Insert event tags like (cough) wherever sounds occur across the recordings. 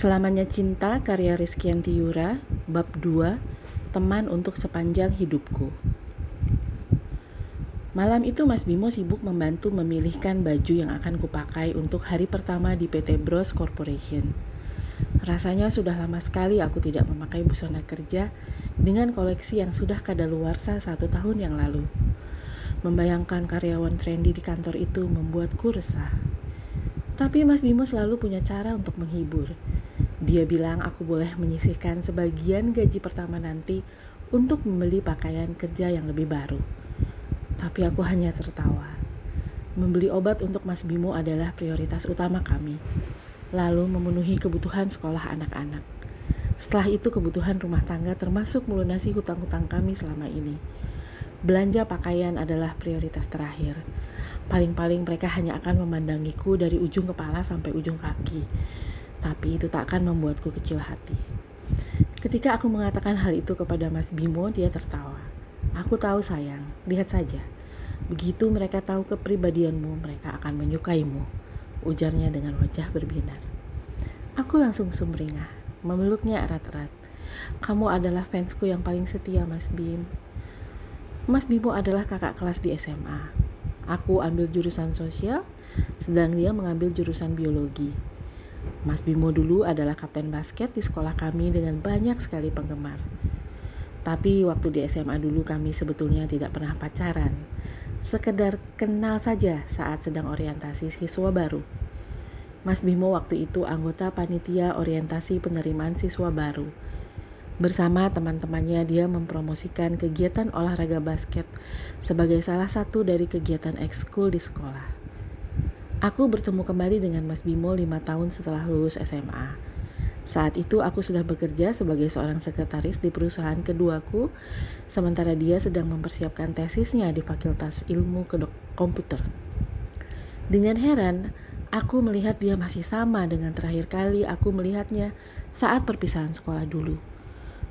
Selamanya Cinta karya Rizkyanti Yura Bab 2 Teman untuk sepanjang hidupku Malam itu Mas Bimo sibuk membantu memilihkan baju yang akan kupakai untuk hari pertama di PT Bros Corporation. Rasanya sudah lama sekali aku tidak memakai busana kerja dengan koleksi yang sudah kadaluarsa satu tahun yang lalu. Membayangkan karyawan trendy di kantor itu membuatku resah. Tapi Mas Bimo selalu punya cara untuk menghibur. Dia bilang aku boleh menyisihkan sebagian gaji pertama nanti untuk membeli pakaian kerja yang lebih baru. Tapi aku hanya tertawa. Membeli obat untuk Mas Bimo adalah prioritas utama kami. Lalu memenuhi kebutuhan sekolah anak-anak. Setelah itu kebutuhan rumah tangga termasuk melunasi hutang-hutang kami selama ini. Belanja pakaian adalah prioritas terakhir. Paling-paling mereka hanya akan memandangiku dari ujung kepala sampai ujung kaki tapi itu tak akan membuatku kecil hati. Ketika aku mengatakan hal itu kepada Mas Bimo, dia tertawa. Aku tahu sayang, lihat saja. Begitu mereka tahu kepribadianmu, mereka akan menyukaimu. Ujarnya dengan wajah berbinar. Aku langsung sumringah, memeluknya erat-erat. Kamu adalah fansku yang paling setia, Mas Bim. Mas Bimo adalah kakak kelas di SMA. Aku ambil jurusan sosial, sedang dia mengambil jurusan biologi. Mas Bimo dulu adalah kapten basket di sekolah kami dengan banyak sekali penggemar. Tapi waktu di SMA dulu kami sebetulnya tidak pernah pacaran. Sekedar kenal saja saat sedang orientasi siswa baru. Mas Bimo waktu itu anggota panitia orientasi penerimaan siswa baru. Bersama teman-temannya dia mempromosikan kegiatan olahraga basket sebagai salah satu dari kegiatan ekskul di sekolah. Aku bertemu kembali dengan Mas Bimo lima tahun setelah lulus SMA. Saat itu aku sudah bekerja sebagai seorang sekretaris di perusahaan keduaku, sementara dia sedang mempersiapkan tesisnya di Fakultas Ilmu Komputer. Dengan heran, aku melihat dia masih sama dengan terakhir kali aku melihatnya saat perpisahan sekolah dulu.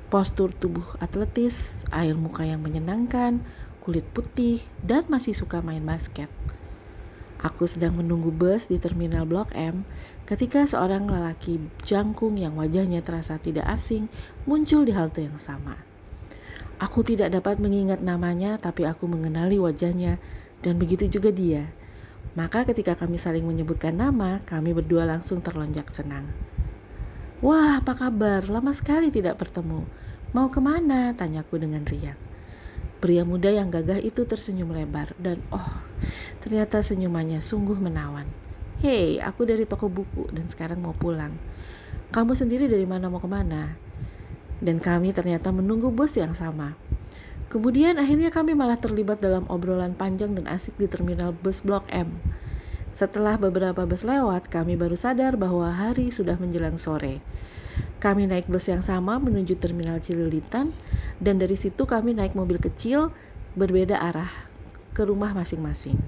Postur tubuh atletis, air muka yang menyenangkan, kulit putih, dan masih suka main basket. Aku sedang menunggu bus di terminal Blok M ketika seorang lelaki jangkung yang wajahnya terasa tidak asing muncul di halte yang sama. Aku tidak dapat mengingat namanya, tapi aku mengenali wajahnya, dan begitu juga dia. Maka, ketika kami saling menyebutkan nama, kami berdua langsung terlonjak senang. "Wah, apa kabar? Lama sekali tidak bertemu. Mau ke mana?" tanyaku dengan riang. Pria muda yang gagah itu tersenyum lebar dan oh, ternyata senyumannya sungguh menawan. Hei, aku dari toko buku dan sekarang mau pulang. Kamu sendiri dari mana mau ke mana? Dan kami ternyata menunggu bus yang sama. Kemudian akhirnya kami malah terlibat dalam obrolan panjang dan asik di terminal bus Blok M. Setelah beberapa bus lewat, kami baru sadar bahwa hari sudah menjelang sore. Kami naik bus yang sama menuju terminal Cililitan dan dari situ kami naik mobil kecil berbeda arah ke rumah masing-masing.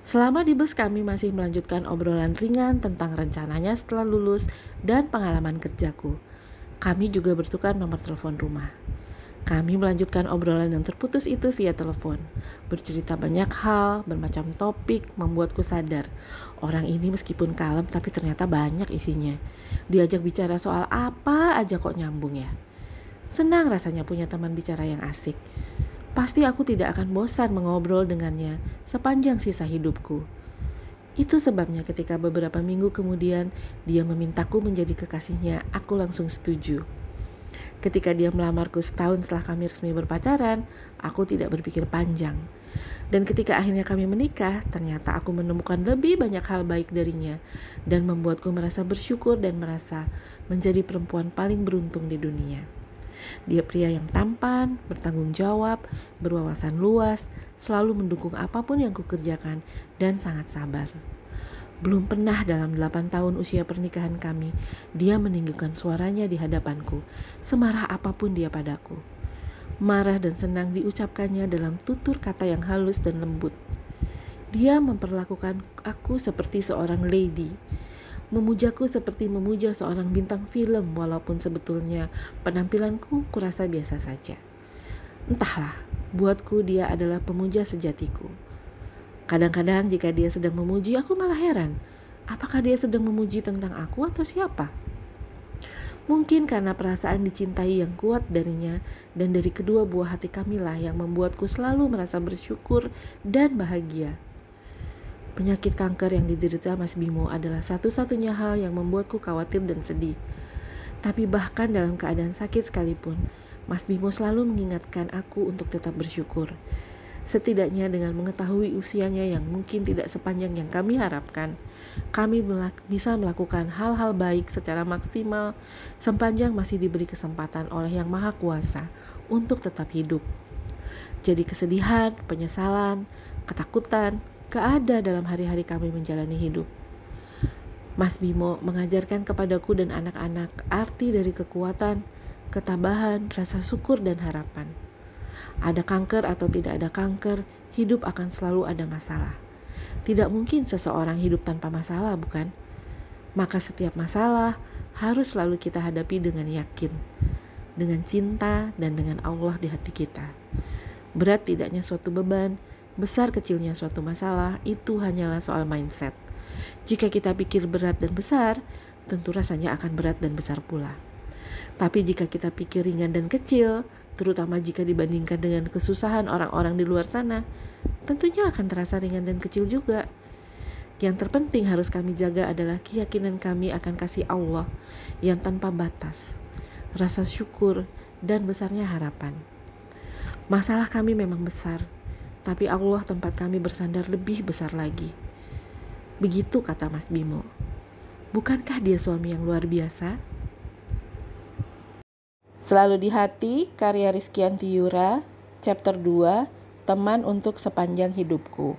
Selama di bus kami masih melanjutkan obrolan ringan tentang rencananya setelah lulus dan pengalaman kerjaku. Kami juga bertukar nomor telepon rumah. Kami melanjutkan obrolan yang terputus itu via telepon. Bercerita banyak hal, bermacam topik, membuatku sadar. Orang ini meskipun kalem tapi ternyata banyak isinya. Diajak bicara soal apa aja kok nyambung ya. Senang rasanya punya teman bicara yang asik. Pasti aku tidak akan bosan mengobrol dengannya sepanjang sisa hidupku. Itu sebabnya ketika beberapa minggu kemudian dia memintaku menjadi kekasihnya, aku langsung setuju. Ketika dia melamarku setahun setelah kami resmi berpacaran, aku tidak berpikir panjang. Dan ketika akhirnya kami menikah, ternyata aku menemukan lebih banyak hal baik darinya dan membuatku merasa bersyukur dan merasa menjadi perempuan paling beruntung di dunia. Dia pria yang tampan, bertanggung jawab, berwawasan luas, selalu mendukung apa pun yang kukerjakan, dan sangat sabar. Belum pernah dalam delapan tahun usia pernikahan kami, dia meninggikan suaranya di hadapanku, semarah apa pun dia padaku. Marah dan senang diucapkannya dalam tutur kata yang halus dan lembut. Dia memperlakukan aku seperti seorang lady, memujaku seperti memuja seorang bintang film walaupun sebetulnya penampilanku kurasa biasa saja. Entahlah, buatku dia adalah pemuja sejatiku. Kadang-kadang jika dia sedang memuji, aku malah heran. Apakah dia sedang memuji tentang aku atau siapa? Mungkin karena perasaan dicintai yang kuat darinya dan dari kedua buah hati kamilah yang membuatku selalu merasa bersyukur dan bahagia. Penyakit kanker yang diderita Mas Bimo adalah satu-satunya hal yang membuatku khawatir dan sedih. Tapi bahkan dalam keadaan sakit sekalipun, Mas Bimo selalu mengingatkan aku untuk tetap bersyukur. Setidaknya dengan mengetahui usianya yang mungkin tidak sepanjang yang kami harapkan, kami bisa melakukan hal-hal baik secara maksimal sepanjang masih diberi kesempatan oleh Yang Maha Kuasa untuk tetap hidup. Jadi kesedihan, penyesalan, ketakutan ada dalam hari-hari kami menjalani hidup. Mas Bimo mengajarkan kepadaku dan anak-anak arti dari kekuatan, ketabahan, rasa syukur, dan harapan. Ada kanker atau tidak ada kanker, hidup akan selalu ada masalah. Tidak mungkin seseorang hidup tanpa masalah, bukan? Maka setiap masalah harus selalu kita hadapi dengan yakin, dengan cinta, dan dengan Allah di hati kita. Berat tidaknya suatu beban, besar kecilnya suatu masalah, itu hanyalah soal mindset. Jika kita pikir berat dan besar, tentu rasanya akan berat dan besar pula. Tapi jika kita pikir ringan dan kecil, terutama jika dibandingkan dengan kesusahan orang-orang di luar sana, tentunya akan terasa ringan dan kecil juga. Yang terpenting harus kami jaga adalah keyakinan kami akan kasih Allah yang tanpa batas, rasa syukur, dan besarnya harapan. Masalah kami memang besar, tapi Allah tempat kami bersandar lebih besar lagi. Begitu kata Mas Bimo. Bukankah dia suami yang luar biasa? Selalu di hati, karya Rizkyanti Yura, chapter 2, Teman untuk Sepanjang Hidupku.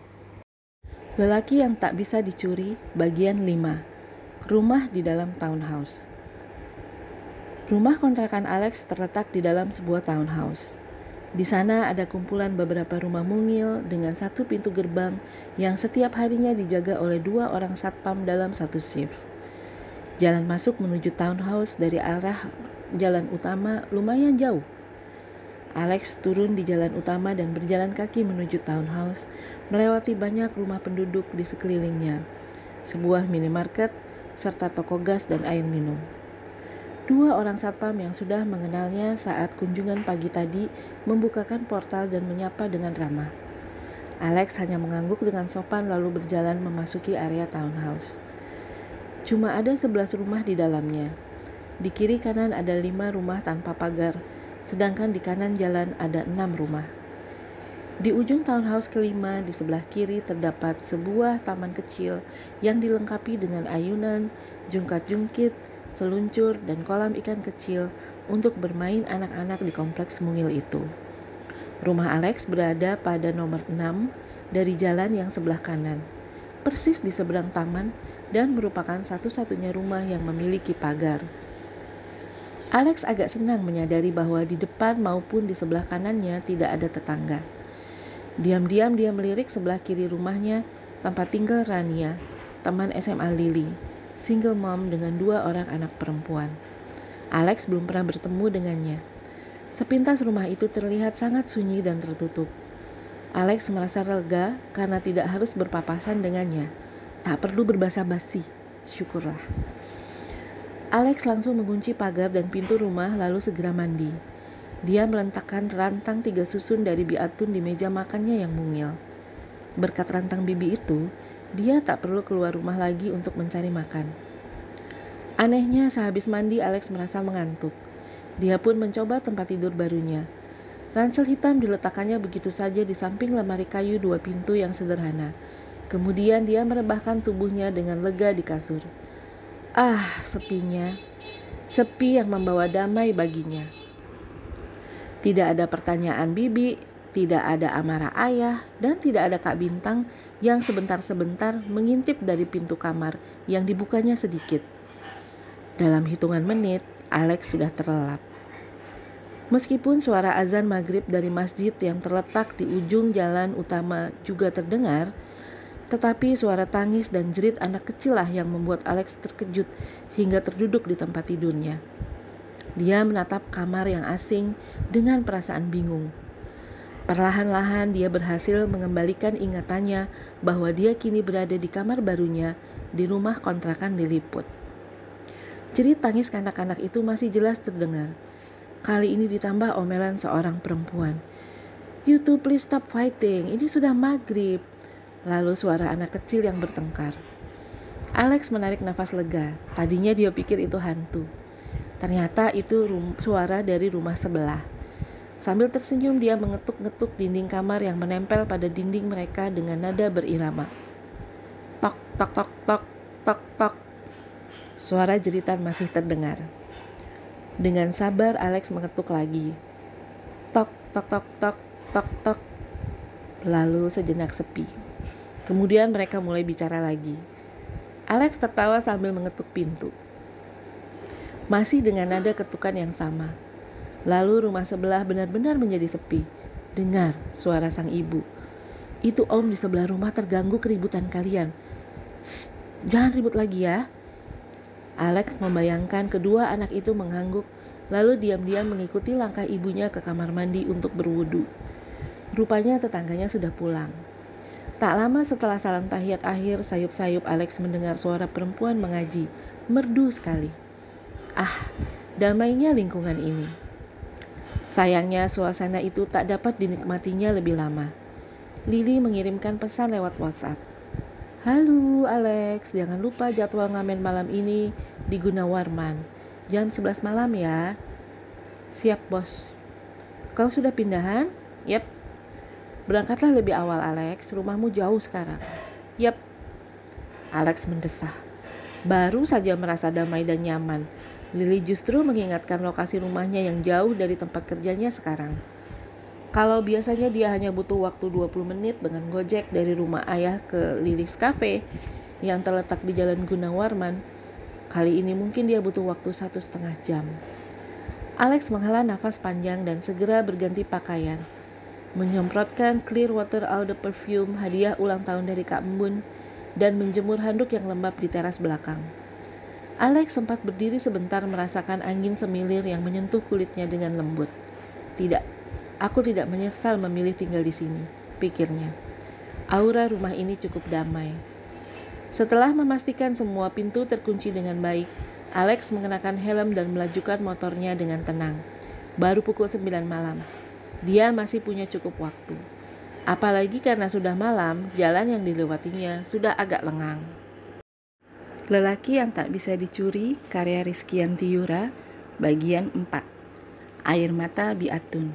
Lelaki yang tak bisa dicuri, bagian 5. Rumah di dalam townhouse. Rumah kontrakan Alex terletak di dalam sebuah townhouse. Di sana ada kumpulan beberapa rumah mungil dengan satu pintu gerbang yang setiap harinya dijaga oleh dua orang satpam dalam satu shift. Jalan masuk menuju townhouse dari arah jalan utama lumayan jauh. Alex turun di jalan utama dan berjalan kaki menuju townhouse, melewati banyak rumah penduduk di sekelilingnya, sebuah minimarket, serta toko gas dan air minum. Dua orang satpam yang sudah mengenalnya saat kunjungan pagi tadi membukakan portal dan menyapa dengan ramah. Alex hanya mengangguk dengan sopan lalu berjalan memasuki area townhouse. Cuma ada sebelas rumah di dalamnya, di kiri kanan ada lima rumah tanpa pagar, sedangkan di kanan jalan ada enam rumah. Di ujung townhouse kelima di sebelah kiri terdapat sebuah taman kecil yang dilengkapi dengan ayunan, jungkat-jungkit, seluncur, dan kolam ikan kecil untuk bermain anak-anak di kompleks mungil itu. Rumah Alex berada pada nomor 6 dari jalan yang sebelah kanan, persis di seberang taman dan merupakan satu-satunya rumah yang memiliki pagar. Alex agak senang menyadari bahwa di depan maupun di sebelah kanannya tidak ada tetangga. Diam-diam dia melirik sebelah kiri rumahnya tempat tinggal Rania, teman SMA Lily, single mom dengan dua orang anak perempuan. Alex belum pernah bertemu dengannya. Sepintas rumah itu terlihat sangat sunyi dan tertutup. Alex merasa lega karena tidak harus berpapasan dengannya. Tak perlu berbahasa basi, syukurlah. Alex langsung mengunci pagar dan pintu rumah lalu segera mandi. Dia meletakkan rantang tiga susun dari biatun di meja makannya yang mungil. Berkat rantang bibi itu, dia tak perlu keluar rumah lagi untuk mencari makan. Anehnya, sehabis mandi Alex merasa mengantuk. Dia pun mencoba tempat tidur barunya. Ransel hitam diletakkannya begitu saja di samping lemari kayu dua pintu yang sederhana. Kemudian dia merebahkan tubuhnya dengan lega di kasur. Ah, sepinya. Sepi yang membawa damai baginya. Tidak ada pertanyaan bibi, tidak ada amarah ayah, dan tidak ada Kak Bintang yang sebentar-sebentar mengintip dari pintu kamar yang dibukanya sedikit. Dalam hitungan menit, Alex sudah terlelap. Meskipun suara azan maghrib dari masjid yang terletak di ujung jalan utama juga terdengar, tetapi suara tangis dan jerit anak kecil lah yang membuat Alex terkejut hingga terduduk di tempat tidurnya. Dia menatap kamar yang asing dengan perasaan bingung. Perlahan-lahan dia berhasil mengembalikan ingatannya bahwa dia kini berada di kamar barunya di rumah kontrakan diliput. Jerit tangis kanak-kanak itu masih jelas terdengar. Kali ini ditambah omelan seorang perempuan. You two please stop fighting, ini sudah maghrib. Lalu suara anak kecil yang bertengkar. Alex menarik nafas lega. Tadinya dia pikir itu hantu. Ternyata itu suara dari rumah sebelah. Sambil tersenyum dia mengetuk-ngetuk dinding kamar yang menempel pada dinding mereka dengan nada berirama. Tok tok tok tok tok tok. Suara jeritan masih terdengar. Dengan sabar Alex mengetuk lagi. Tok tok tok tok tok tok. Lalu sejenak sepi. Kemudian mereka mulai bicara lagi. Alex tertawa sambil mengetuk pintu masih dengan nada ketukan yang sama. Lalu rumah sebelah benar-benar menjadi sepi. Dengar suara sang ibu. Itu om di sebelah rumah terganggu keributan kalian. Shh, jangan ribut lagi ya. Alex membayangkan kedua anak itu mengangguk, lalu diam-diam mengikuti langkah ibunya ke kamar mandi untuk berwudu. Rupanya tetangganya sudah pulang. Tak lama setelah salam tahiyat akhir, sayup-sayup Alex mendengar suara perempuan mengaji. Merdu sekali. Ah, damainya lingkungan ini. Sayangnya suasana itu tak dapat dinikmatinya lebih lama. Lily mengirimkan pesan lewat WhatsApp. Halo Alex, jangan lupa jadwal ngamen malam ini di Gunawarman. Jam 11 malam ya. Siap bos. Kau sudah pindahan? Yep. Berangkatlah lebih awal Alex, rumahmu jauh sekarang. Yep. Alex mendesah. Baru saja merasa damai dan nyaman. Lily justru mengingatkan lokasi rumahnya yang jauh dari tempat kerjanya sekarang. Kalau biasanya dia hanya butuh waktu 20 menit dengan gojek dari rumah ayah ke Lily's Cafe yang terletak di Jalan Gunawarman, kali ini mungkin dia butuh waktu satu setengah jam. Alex menghela nafas panjang dan segera berganti pakaian. Menyemprotkan clear water out the perfume hadiah ulang tahun dari Kak Embun dan menjemur handuk yang lembab di teras belakang. Alex sempat berdiri sebentar merasakan angin semilir yang menyentuh kulitnya dengan lembut. Tidak, aku tidak menyesal memilih tinggal di sini, pikirnya. Aura rumah ini cukup damai. Setelah memastikan semua pintu terkunci dengan baik, Alex mengenakan helm dan melajukan motornya dengan tenang. Baru pukul 9 malam. Dia masih punya cukup waktu. Apalagi karena sudah malam, jalan yang dilewatinya sudah agak lengang. Lelaki yang tak bisa dicuri, karya Rizkian Tiura, bagian 4. Air mata Biatun.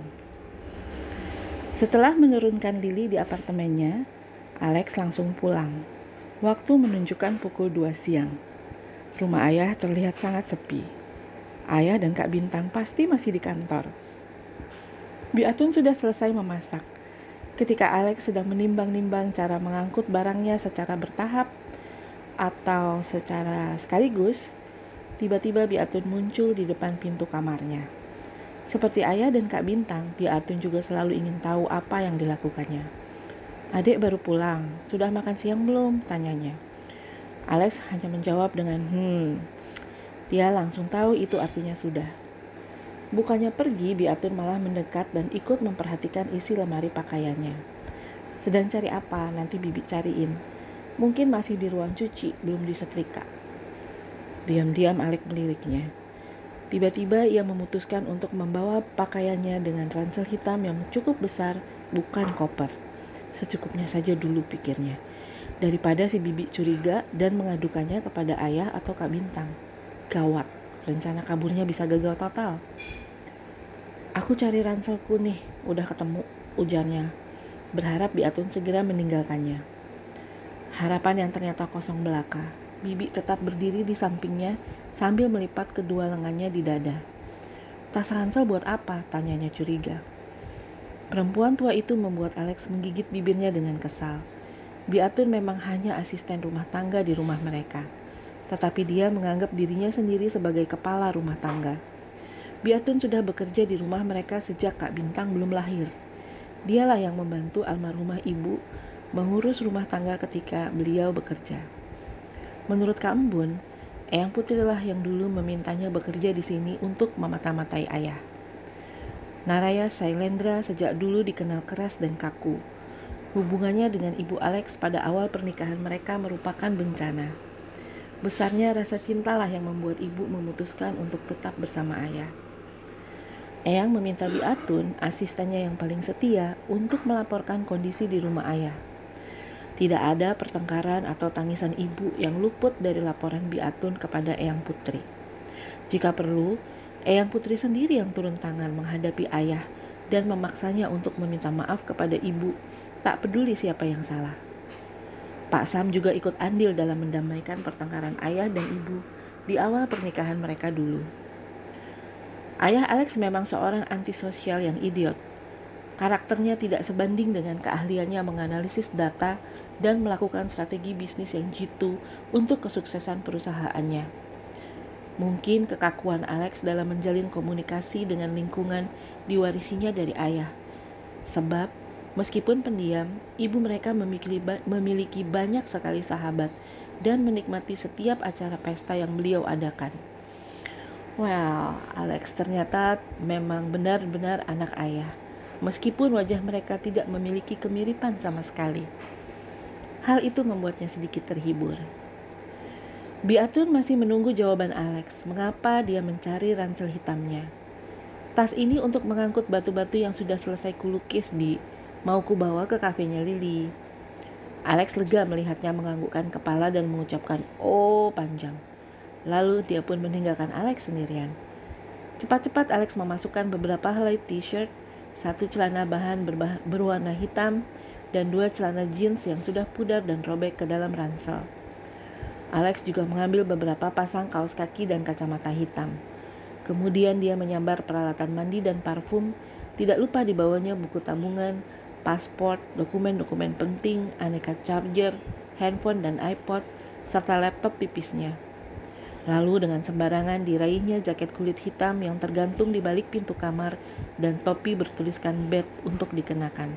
Setelah menurunkan Lili di apartemennya, Alex langsung pulang. Waktu menunjukkan pukul 2 siang. Rumah ayah terlihat sangat sepi. Ayah dan Kak Bintang pasti masih di kantor. Biatun sudah selesai memasak. Ketika Alex sedang menimbang-nimbang cara mengangkut barangnya secara bertahap, atau secara sekaligus, tiba-tiba Biatun muncul di depan pintu kamarnya. Seperti ayah dan Kak Bintang, Biatun juga selalu ingin tahu apa yang dilakukannya. Adik baru pulang, sudah makan siang belum? Tanyanya. Alex hanya menjawab dengan hmm. Dia langsung tahu itu artinya sudah. Bukannya pergi, Biatun malah mendekat dan ikut memperhatikan isi lemari pakaiannya. Sedang cari apa? Nanti Bibi cariin. Mungkin masih di ruang cuci, belum disetrika. Diam-diam Alek meliriknya. Tiba-tiba ia memutuskan untuk membawa pakaiannya dengan ransel hitam yang cukup besar, bukan koper. Secukupnya saja dulu pikirnya. Daripada si bibi curiga dan mengadukannya kepada ayah atau Kak Bintang. Gawat, rencana kaburnya bisa gagal total. Aku cari ranselku nih, udah ketemu, ujarnya. Berharap Biatun segera meninggalkannya. Harapan yang ternyata kosong belaka. Bibi tetap berdiri di sampingnya sambil melipat kedua lengannya di dada. Tas ransel buat apa? Tanyanya curiga. Perempuan tua itu membuat Alex menggigit bibirnya dengan kesal. Biatun memang hanya asisten rumah tangga di rumah mereka. Tetapi dia menganggap dirinya sendiri sebagai kepala rumah tangga. Biatun sudah bekerja di rumah mereka sejak Kak Bintang belum lahir. Dialah yang membantu almarhumah ibu mengurus rumah tangga ketika beliau bekerja. Menurut Kak Embun, Eyang Putrilah yang dulu memintanya bekerja di sini untuk memata-matai ayah. Naraya Sailendra sejak dulu dikenal keras dan kaku. Hubungannya dengan ibu Alex pada awal pernikahan mereka merupakan bencana. Besarnya rasa cintalah yang membuat ibu memutuskan untuk tetap bersama ayah. Eyang meminta Biatun, asistennya yang paling setia, untuk melaporkan kondisi di rumah ayah. Tidak ada pertengkaran atau tangisan ibu yang luput dari laporan Biatun kepada Eyang Putri. Jika perlu, Eyang Putri sendiri yang turun tangan menghadapi ayah dan memaksanya untuk meminta maaf kepada ibu, tak peduli siapa yang salah. Pak Sam juga ikut andil dalam mendamaikan pertengkaran ayah dan ibu di awal pernikahan mereka dulu. Ayah Alex memang seorang antisosial yang idiot. Karakternya tidak sebanding dengan keahliannya menganalisis data dan melakukan strategi bisnis yang jitu untuk kesuksesan perusahaannya. Mungkin kekakuan Alex dalam menjalin komunikasi dengan lingkungan diwarisinya dari ayah. Sebab Meskipun pendiam, ibu mereka memiliki, banyak sekali sahabat dan menikmati setiap acara pesta yang beliau adakan. Well, Alex ternyata memang benar-benar anak ayah, meskipun wajah mereka tidak memiliki kemiripan sama sekali. Hal itu membuatnya sedikit terhibur. Biatun masih menunggu jawaban Alex, mengapa dia mencari ransel hitamnya. Tas ini untuk mengangkut batu-batu yang sudah selesai kulukis, Bi, Mau ku bawa ke kafenya Lily. Alex lega melihatnya menganggukkan kepala dan mengucapkan oh panjang. Lalu dia pun meninggalkan Alex sendirian. Cepat-cepat Alex memasukkan beberapa helai t-shirt, satu celana bahan berwarna hitam, dan dua celana jeans yang sudah pudar dan robek ke dalam ransel. Alex juga mengambil beberapa pasang kaos kaki dan kacamata hitam. Kemudian dia menyambar peralatan mandi dan parfum, tidak lupa dibawanya buku tabungan, paspor, dokumen-dokumen penting, aneka charger, handphone dan iPod, serta laptop pipisnya. Lalu dengan sembarangan diraihnya jaket kulit hitam yang tergantung di balik pintu kamar dan topi bertuliskan bed untuk dikenakan.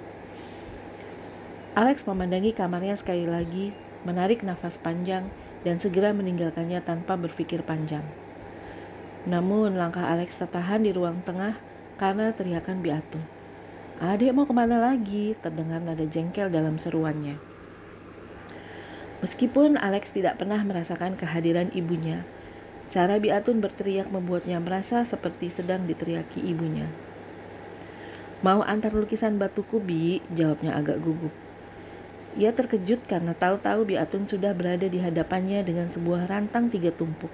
Alex memandangi kamarnya sekali lagi, menarik nafas panjang, dan segera meninggalkannya tanpa berpikir panjang. Namun langkah Alex tertahan di ruang tengah karena teriakan Biatu. Adik mau ke mana lagi? Terdengar nada jengkel dalam seruannya. Meskipun Alex tidak pernah merasakan kehadiran ibunya, cara Biatun berteriak membuatnya merasa seperti sedang diteriaki ibunya. Mau antar lukisan batu kubi? Jawabnya agak gugup. Ia terkejut karena tahu-tahu Biatun sudah berada di hadapannya dengan sebuah rantang tiga tumpuk.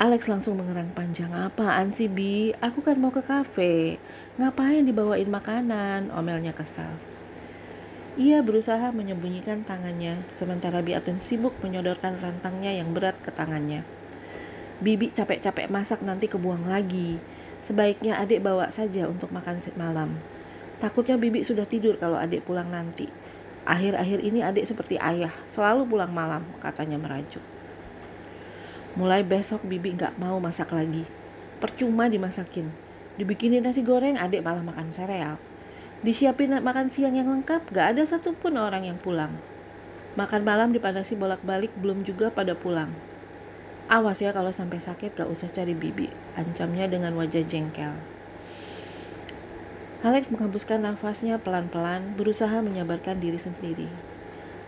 Alex langsung mengerang panjang. Apaan sih, Bi? Aku kan mau ke kafe. Ngapain dibawain makanan? Omelnya kesal. Ia berusaha menyembunyikan tangannya, sementara Biatun sibuk menyodorkan rantangnya yang berat ke tangannya. Bibi capek-capek masak nanti kebuang lagi. Sebaiknya adik bawa saja untuk makan malam. Takutnya Bibi sudah tidur kalau adik pulang nanti. Akhir-akhir ini adik seperti ayah, selalu pulang malam, katanya merajuk. Mulai besok Bibi nggak mau masak lagi. Percuma dimasakin. Dibikinin nasi goreng, adik malah makan sereal. Disiapin makan siang yang lengkap, gak ada satupun orang yang pulang. Makan malam dipadasi bolak-balik, belum juga pada pulang. Awas ya kalau sampai sakit gak usah cari bibi, ancamnya dengan wajah jengkel. Alex menghembuskan nafasnya pelan-pelan, berusaha menyabarkan diri sendiri.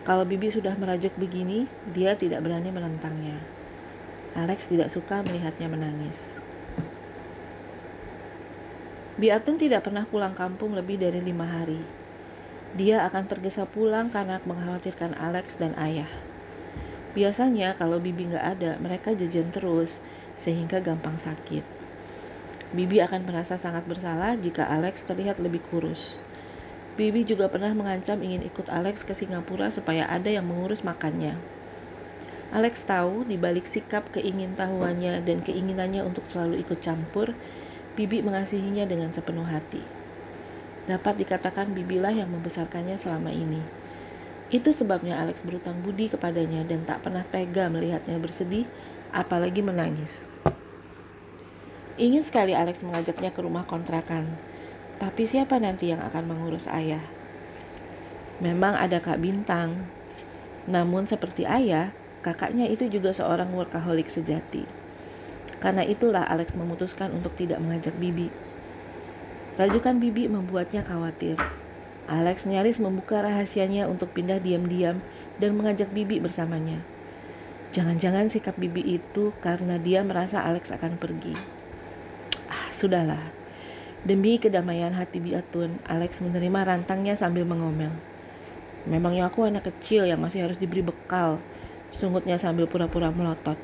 Kalau bibi sudah merajuk begini, dia tidak berani menentangnya. Alex tidak suka melihatnya menangis. Biatun tidak pernah pulang kampung lebih dari lima hari. Dia akan tergesa pulang karena mengkhawatirkan Alex dan ayah. Biasanya kalau Bibi nggak ada, mereka jajan terus sehingga gampang sakit. Bibi akan merasa sangat bersalah jika Alex terlihat lebih kurus. Bibi juga pernah mengancam ingin ikut Alex ke Singapura supaya ada yang mengurus makannya. Alex tahu di balik sikap keingintahuannya dan keinginannya untuk selalu ikut campur, Bibi mengasihinya dengan sepenuh hati. Dapat dikatakan Bibilah yang membesarkannya selama ini. Itu sebabnya Alex berutang budi kepadanya dan tak pernah tega melihatnya bersedih, apalagi menangis. Ingin sekali Alex mengajaknya ke rumah kontrakan, tapi siapa nanti yang akan mengurus ayah? Memang ada Kak Bintang, namun seperti ayah, Kakaknya itu juga seorang workaholic sejati. Karena itulah Alex memutuskan untuk tidak mengajak Bibi. Rajukan Bibi membuatnya khawatir. Alex nyaris membuka rahasianya untuk pindah diam-diam dan mengajak Bibi bersamanya. Jangan-jangan sikap Bibi itu karena dia merasa Alex akan pergi. Ah, sudahlah. Demi kedamaian hati Biatun, Alex menerima rantangnya sambil mengomel. Memangnya aku anak kecil yang masih harus diberi bekal, sungutnya sambil pura-pura melotot.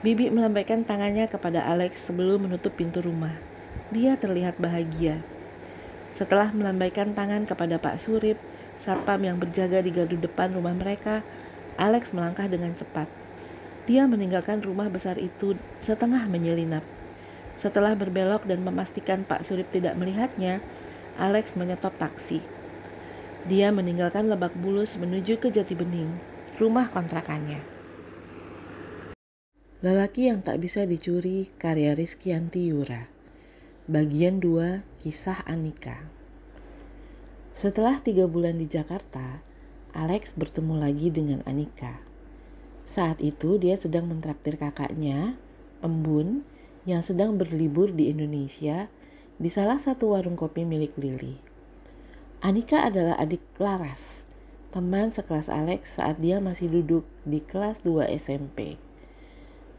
Bibi melambaikan tangannya kepada Alex sebelum menutup pintu rumah. Dia terlihat bahagia. Setelah melambaikan tangan kepada Pak Surip, satpam yang berjaga di gardu depan rumah mereka, Alex melangkah dengan cepat. Dia meninggalkan rumah besar itu setengah menyelinap. Setelah berbelok dan memastikan Pak Surip tidak melihatnya, Alex menyetop taksi. Dia meninggalkan Lebak Bulus menuju ke Jati Bening, rumah kontrakannya. Lelaki yang tak bisa dicuri karya Rizky Yura. Bagian 2 Kisah Anika Setelah tiga bulan di Jakarta, Alex bertemu lagi dengan Anika. Saat itu dia sedang mentraktir kakaknya, Embun, yang sedang berlibur di Indonesia di salah satu warung kopi milik Lily. Anika adalah adik Laras, teman sekelas Alex saat dia masih duduk di kelas 2 SMP.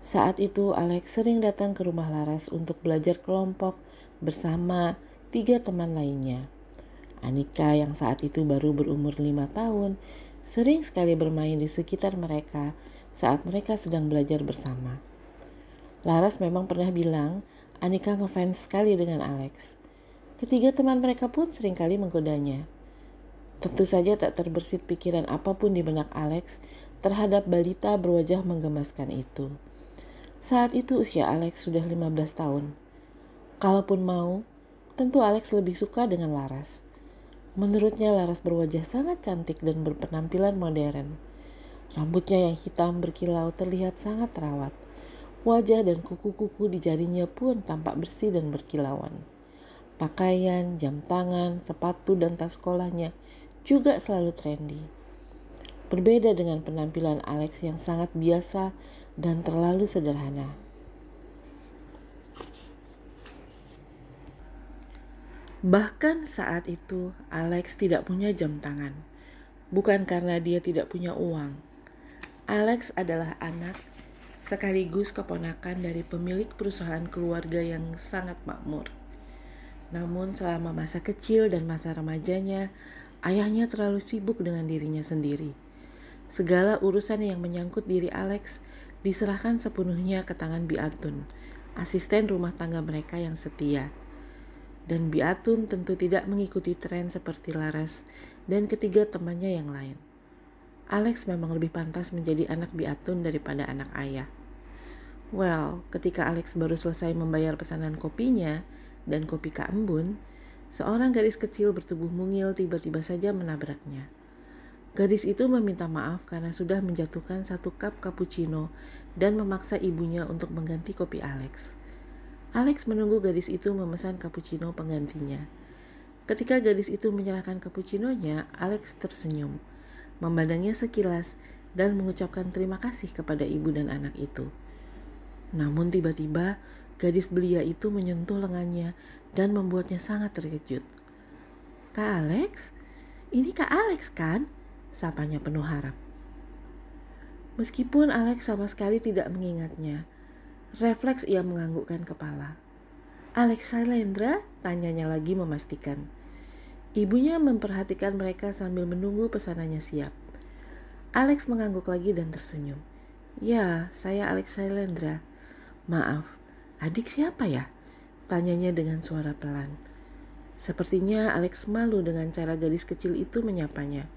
Saat itu Alex sering datang ke rumah Laras untuk belajar kelompok bersama tiga teman lainnya. Anika yang saat itu baru berumur lima tahun sering sekali bermain di sekitar mereka saat mereka sedang belajar bersama. Laras memang pernah bilang Anika ngefans sekali dengan Alex. Ketiga teman mereka pun sering kali menggodanya. Tentu saja tak terbersit pikiran apa pun di benak Alex terhadap balita berwajah menggemaskan itu. Saat itu usia Alex sudah 15 tahun. Kalaupun mau, tentu Alex lebih suka dengan Laras. Menurutnya Laras berwajah sangat cantik dan berpenampilan modern. Rambutnya yang hitam berkilau terlihat sangat terawat. Wajah dan kuku-kuku di jarinya pun tampak bersih dan berkilauan. Pakaian, jam tangan, sepatu, dan tas sekolahnya juga selalu trendy. Berbeda dengan penampilan Alex yang sangat biasa dan terlalu sederhana. Bahkan saat itu, Alex tidak punya jam tangan. Bukan karena dia tidak punya uang. Alex adalah anak sekaligus keponakan dari pemilik perusahaan keluarga yang sangat makmur. Namun selama masa kecil dan masa remajanya, ayahnya terlalu sibuk dengan dirinya sendiri. Segala urusan yang menyangkut diri Alex diserahkan sepenuhnya ke tangan Biatun, asisten rumah tangga mereka yang setia. Dan Biatun tentu tidak mengikuti tren seperti Laras dan ketiga temannya yang lain. Alex memang lebih pantas menjadi anak Biatun daripada anak ayah. Well, ketika Alex baru selesai membayar pesanan kopinya dan kopi Kak Embun, seorang gadis kecil bertubuh mungil tiba-tiba saja menabraknya. Gadis itu meminta maaf karena sudah menjatuhkan satu cup cappuccino dan memaksa ibunya untuk mengganti kopi Alex. Alex menunggu gadis itu memesan cappuccino penggantinya. Ketika gadis itu menyerahkan cappuccinonya, Alex tersenyum, memandangnya sekilas, dan mengucapkan terima kasih kepada ibu dan anak itu. Namun tiba-tiba gadis belia itu menyentuh lengannya dan membuatnya sangat terkejut. Kak Alex? Ini Kak Alex kan? Sapanya penuh harap. Meskipun Alex sama sekali tidak mengingatnya, refleks ia menganggukkan kepala. Alex Sailendra? Tanyanya lagi memastikan. Ibunya memperhatikan mereka sambil menunggu pesanannya siap. Alex mengangguk lagi dan tersenyum. Ya, saya Alex Sailendra. Maaf, adik siapa ya? Tanyanya dengan suara pelan. Sepertinya Alex malu dengan cara gadis kecil itu menyapanya.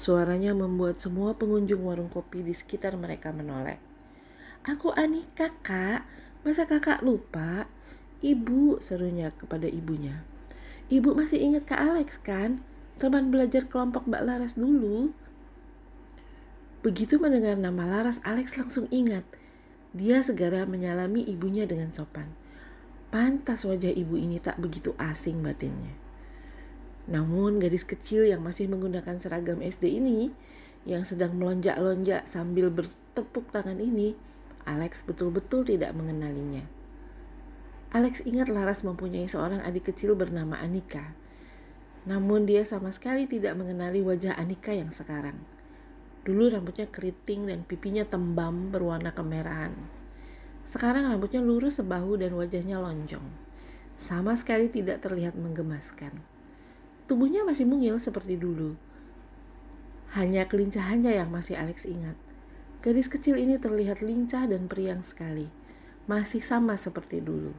Suaranya membuat semua pengunjung warung kopi di sekitar mereka menoleh. Aku Anika, kak. Masa kakak lupa? Ibu, serunya kepada ibunya. Ibu masih ingat Kak Alex kan? Teman belajar kelompok Mbak Laras dulu. Begitu mendengar nama Laras, Alex langsung ingat dia segera menyalami ibunya dengan sopan. Pantas wajah ibu ini tak begitu asing batinnya. Namun gadis kecil yang masih menggunakan seragam SD ini, yang sedang melonjak-lonjak sambil bertepuk tangan ini, Alex betul-betul tidak mengenalinya. Alex ingat Laras mempunyai seorang adik kecil bernama Anika. Namun dia sama sekali tidak mengenali wajah Anika yang sekarang. Dulu rambutnya keriting dan pipinya tembam berwarna kemerahan. Sekarang rambutnya lurus sebahu dan wajahnya lonjong. Sama sekali tidak terlihat menggemaskan. Tubuhnya masih mungil seperti dulu. Hanya kelincahannya yang masih Alex ingat. Gadis kecil ini terlihat lincah dan periang sekali. Masih sama seperti dulu.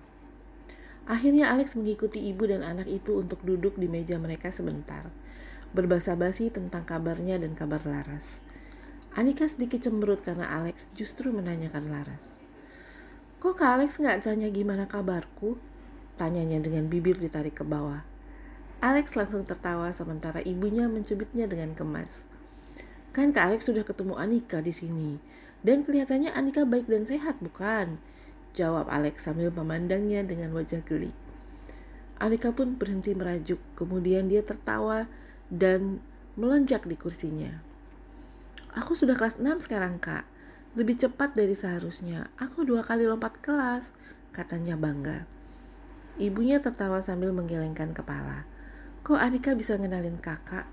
Akhirnya Alex mengikuti ibu dan anak itu untuk duduk di meja mereka sebentar. Berbasa-basi tentang kabarnya dan kabar Laras. Anika sedikit cemberut karena Alex justru menanyakan Laras. Kok Kak Alex nggak tanya gimana kabarku? Tanyanya dengan bibir ditarik ke bawah. Alex langsung tertawa sementara ibunya mencubitnya dengan kemas. Kan Kak Alex sudah ketemu Anika di sini. Dan kelihatannya Anika baik dan sehat, bukan? Jawab Alex sambil memandangnya dengan wajah geli. Anika pun berhenti merajuk, kemudian dia tertawa dan melonjak di kursinya. Aku sudah kelas 6 sekarang kak. Lebih cepat dari seharusnya. Aku dua kali lompat kelas, katanya bangga. Ibunya tertawa sambil menggelengkan kepala. Kok Anika bisa ngenalin kakak?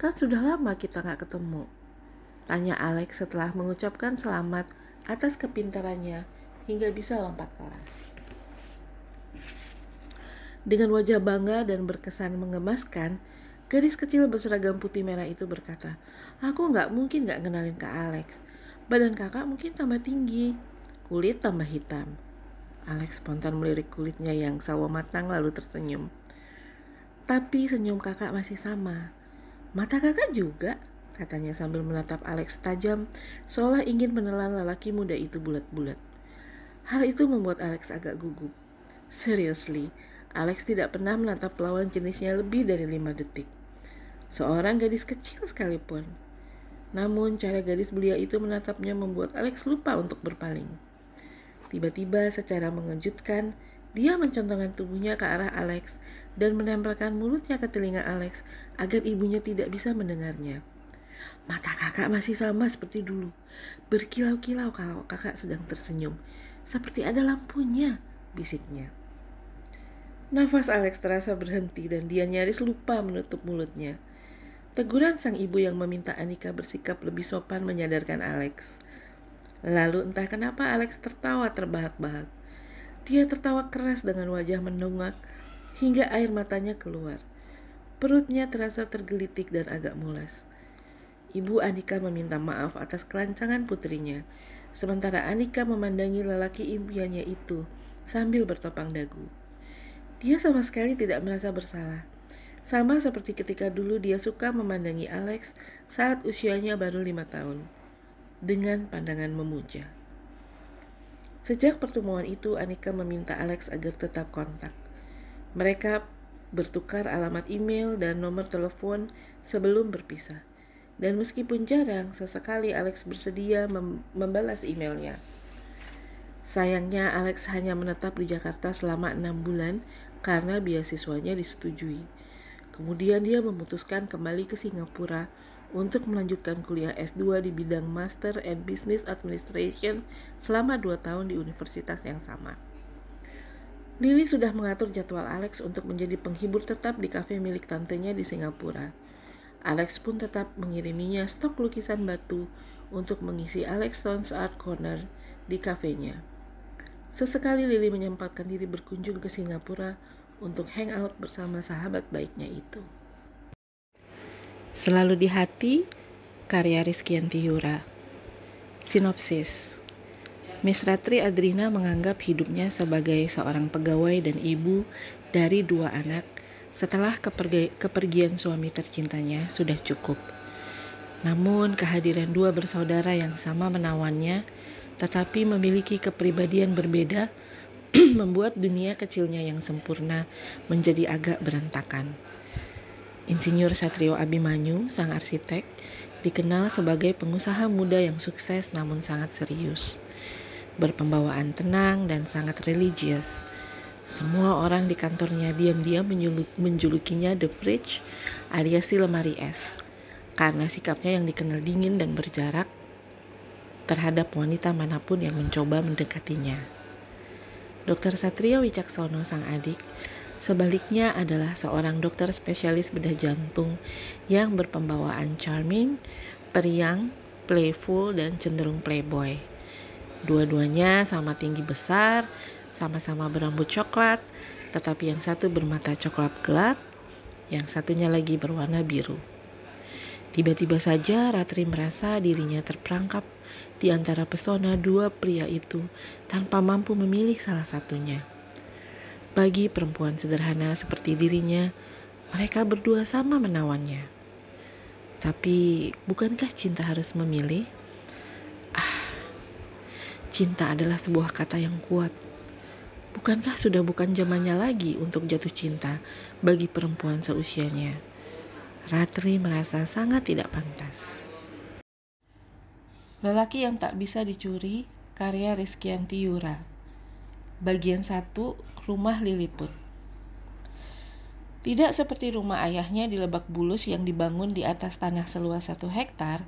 Kan sudah lama kita gak ketemu. Tanya Alex setelah mengucapkan selamat atas kepintarannya hingga bisa lompat kelas. Dengan wajah bangga dan berkesan mengemaskan, Gadis kecil berseragam putih merah itu berkata, Aku nggak mungkin nggak kenalin Kak Alex. Badan kakak mungkin tambah tinggi, kulit tambah hitam. Alex spontan melirik kulitnya yang sawo matang lalu tersenyum. Tapi senyum kakak masih sama. Mata kakak juga, katanya sambil menatap Alex tajam, seolah ingin menelan lelaki muda itu bulat-bulat. Hal itu membuat Alex agak gugup. Seriously, Alex tidak pernah menatap lawan jenisnya lebih dari lima detik seorang gadis kecil sekalipun. Namun cara gadis belia itu menatapnya membuat Alex lupa untuk berpaling. Tiba-tiba secara mengejutkan, dia mencontongkan tubuhnya ke arah Alex dan menempelkan mulutnya ke telinga Alex agar ibunya tidak bisa mendengarnya. Mata kakak masih sama seperti dulu, berkilau-kilau kalau kakak sedang tersenyum, seperti ada lampunya, bisiknya. Nafas Alex terasa berhenti dan dia nyaris lupa menutup mulutnya. Teguran sang ibu yang meminta Anika bersikap lebih sopan menyadarkan Alex. Lalu entah kenapa Alex tertawa terbahak-bahak. Dia tertawa keras dengan wajah menunggak hingga air matanya keluar. Perutnya terasa tergelitik dan agak mulas. Ibu Anika meminta maaf atas kelancangan putrinya, sementara Anika memandangi lelaki impiannya itu sambil bertopang dagu. Dia sama sekali tidak merasa bersalah. Sama seperti ketika dulu dia suka memandangi Alex saat usianya baru lima tahun, dengan pandangan memuja. Sejak pertemuan itu, Anika meminta Alex agar tetap kontak. Mereka bertukar alamat email dan nomor telepon sebelum berpisah. Dan meskipun jarang, sesekali Alex bersedia mem membalas emailnya. Sayangnya, Alex hanya menetap di Jakarta selama enam bulan karena beasiswanya disetujui. Kemudian dia memutuskan kembali ke Singapura untuk melanjutkan kuliah S2 di bidang Master and Business Administration selama dua tahun di universitas yang sama. Lily sudah mengatur jadwal Alex untuk menjadi penghibur tetap di kafe milik tantenya di Singapura. Alex pun tetap mengiriminya stok lukisan batu untuk mengisi Alex Stone's Art Corner di kafenya. Sesekali Lily menyempatkan diri berkunjung ke Singapura untuk hangout bersama sahabat baiknya itu. Selalu di hati, karya Rizky Antiyura. Sinopsis Miss Ratri Adrina menganggap hidupnya sebagai seorang pegawai dan ibu dari dua anak setelah kepergi kepergian suami tercintanya sudah cukup. Namun kehadiran dua bersaudara yang sama menawannya tetapi memiliki kepribadian berbeda (clears throat) membuat dunia kecilnya yang sempurna menjadi agak berantakan. Insinyur Satrio Abimanyu, sang arsitek, dikenal sebagai pengusaha muda yang sukses namun sangat serius. Berpembawaan tenang dan sangat religius. Semua orang di kantornya diam-diam menjulukinya The Fridge alias si lemari es karena sikapnya yang dikenal dingin dan berjarak terhadap wanita mana pun yang mencoba mendekatinya. Dr. Satrio Wicaksono sang adik sebaliknya adalah seorang dokter spesialis bedah jantung yang berpembawaan charming, periang, playful dan cenderung playboy. Dua-duanya sama tinggi besar, sama-sama berambut coklat, tetapi yang satu bermata coklat gelap, yang satunya lagi berwarna biru. Tiba-tiba saja Ratri merasa dirinya terperangkap di antara pesona dua pria itu tanpa mampu memilih salah satunya. Bagi perempuan sederhana seperti dirinya, mereka berdua sama menawannya. Tapi bukankah cinta harus memilih? Ah, cinta adalah sebuah kata yang kuat. Bukankah sudah bukan zamannya lagi untuk jatuh cinta bagi perempuan seusianya? Ratri merasa sangat tidak pantas. Lelaki yang tak bisa dicuri, karya Rizkyanti Yura. Bagian 1, Rumah Liliput. Tidak seperti rumah ayahnya di Lebak Bulus yang dibangun di atas tanah seluas satu hektar,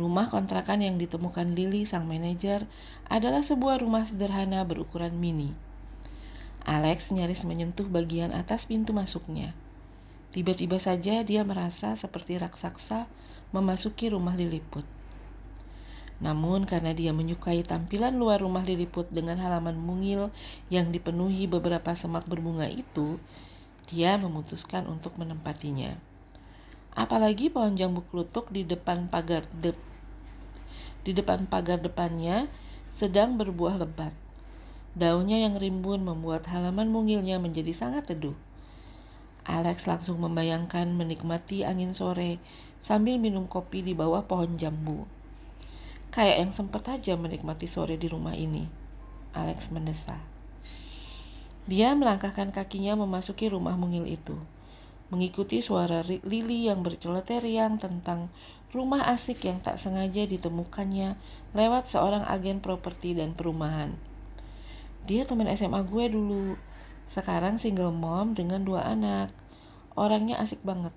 rumah kontrakan yang ditemukan Lili sang manajer adalah sebuah rumah sederhana berukuran mini. Alex nyaris menyentuh bagian atas pintu masuknya. Tiba-tiba saja dia merasa seperti raksasa memasuki rumah Liliput. Namun karena dia menyukai tampilan luar rumah Liliput dengan halaman mungil yang dipenuhi beberapa semak berbunga itu, dia memutuskan untuk menempatinya. Apalagi pohon jambu klutuk di depan pagar de di depan pagar depannya sedang berbuah lebat. Daunnya yang rimbun membuat halaman mungilnya menjadi sangat teduh. Alex langsung membayangkan menikmati angin sore sambil minum kopi di bawah pohon jambu. Kayak yang sempat aja menikmati sore di rumah ini. Alex mendesah. Dia melangkahkan kakinya memasuki rumah mungil itu. Mengikuti suara Lili yang bercelote riang tentang rumah asik yang tak sengaja ditemukannya lewat seorang agen properti dan perumahan. Dia teman SMA gue dulu. Sekarang single mom dengan dua anak. Orangnya asik banget.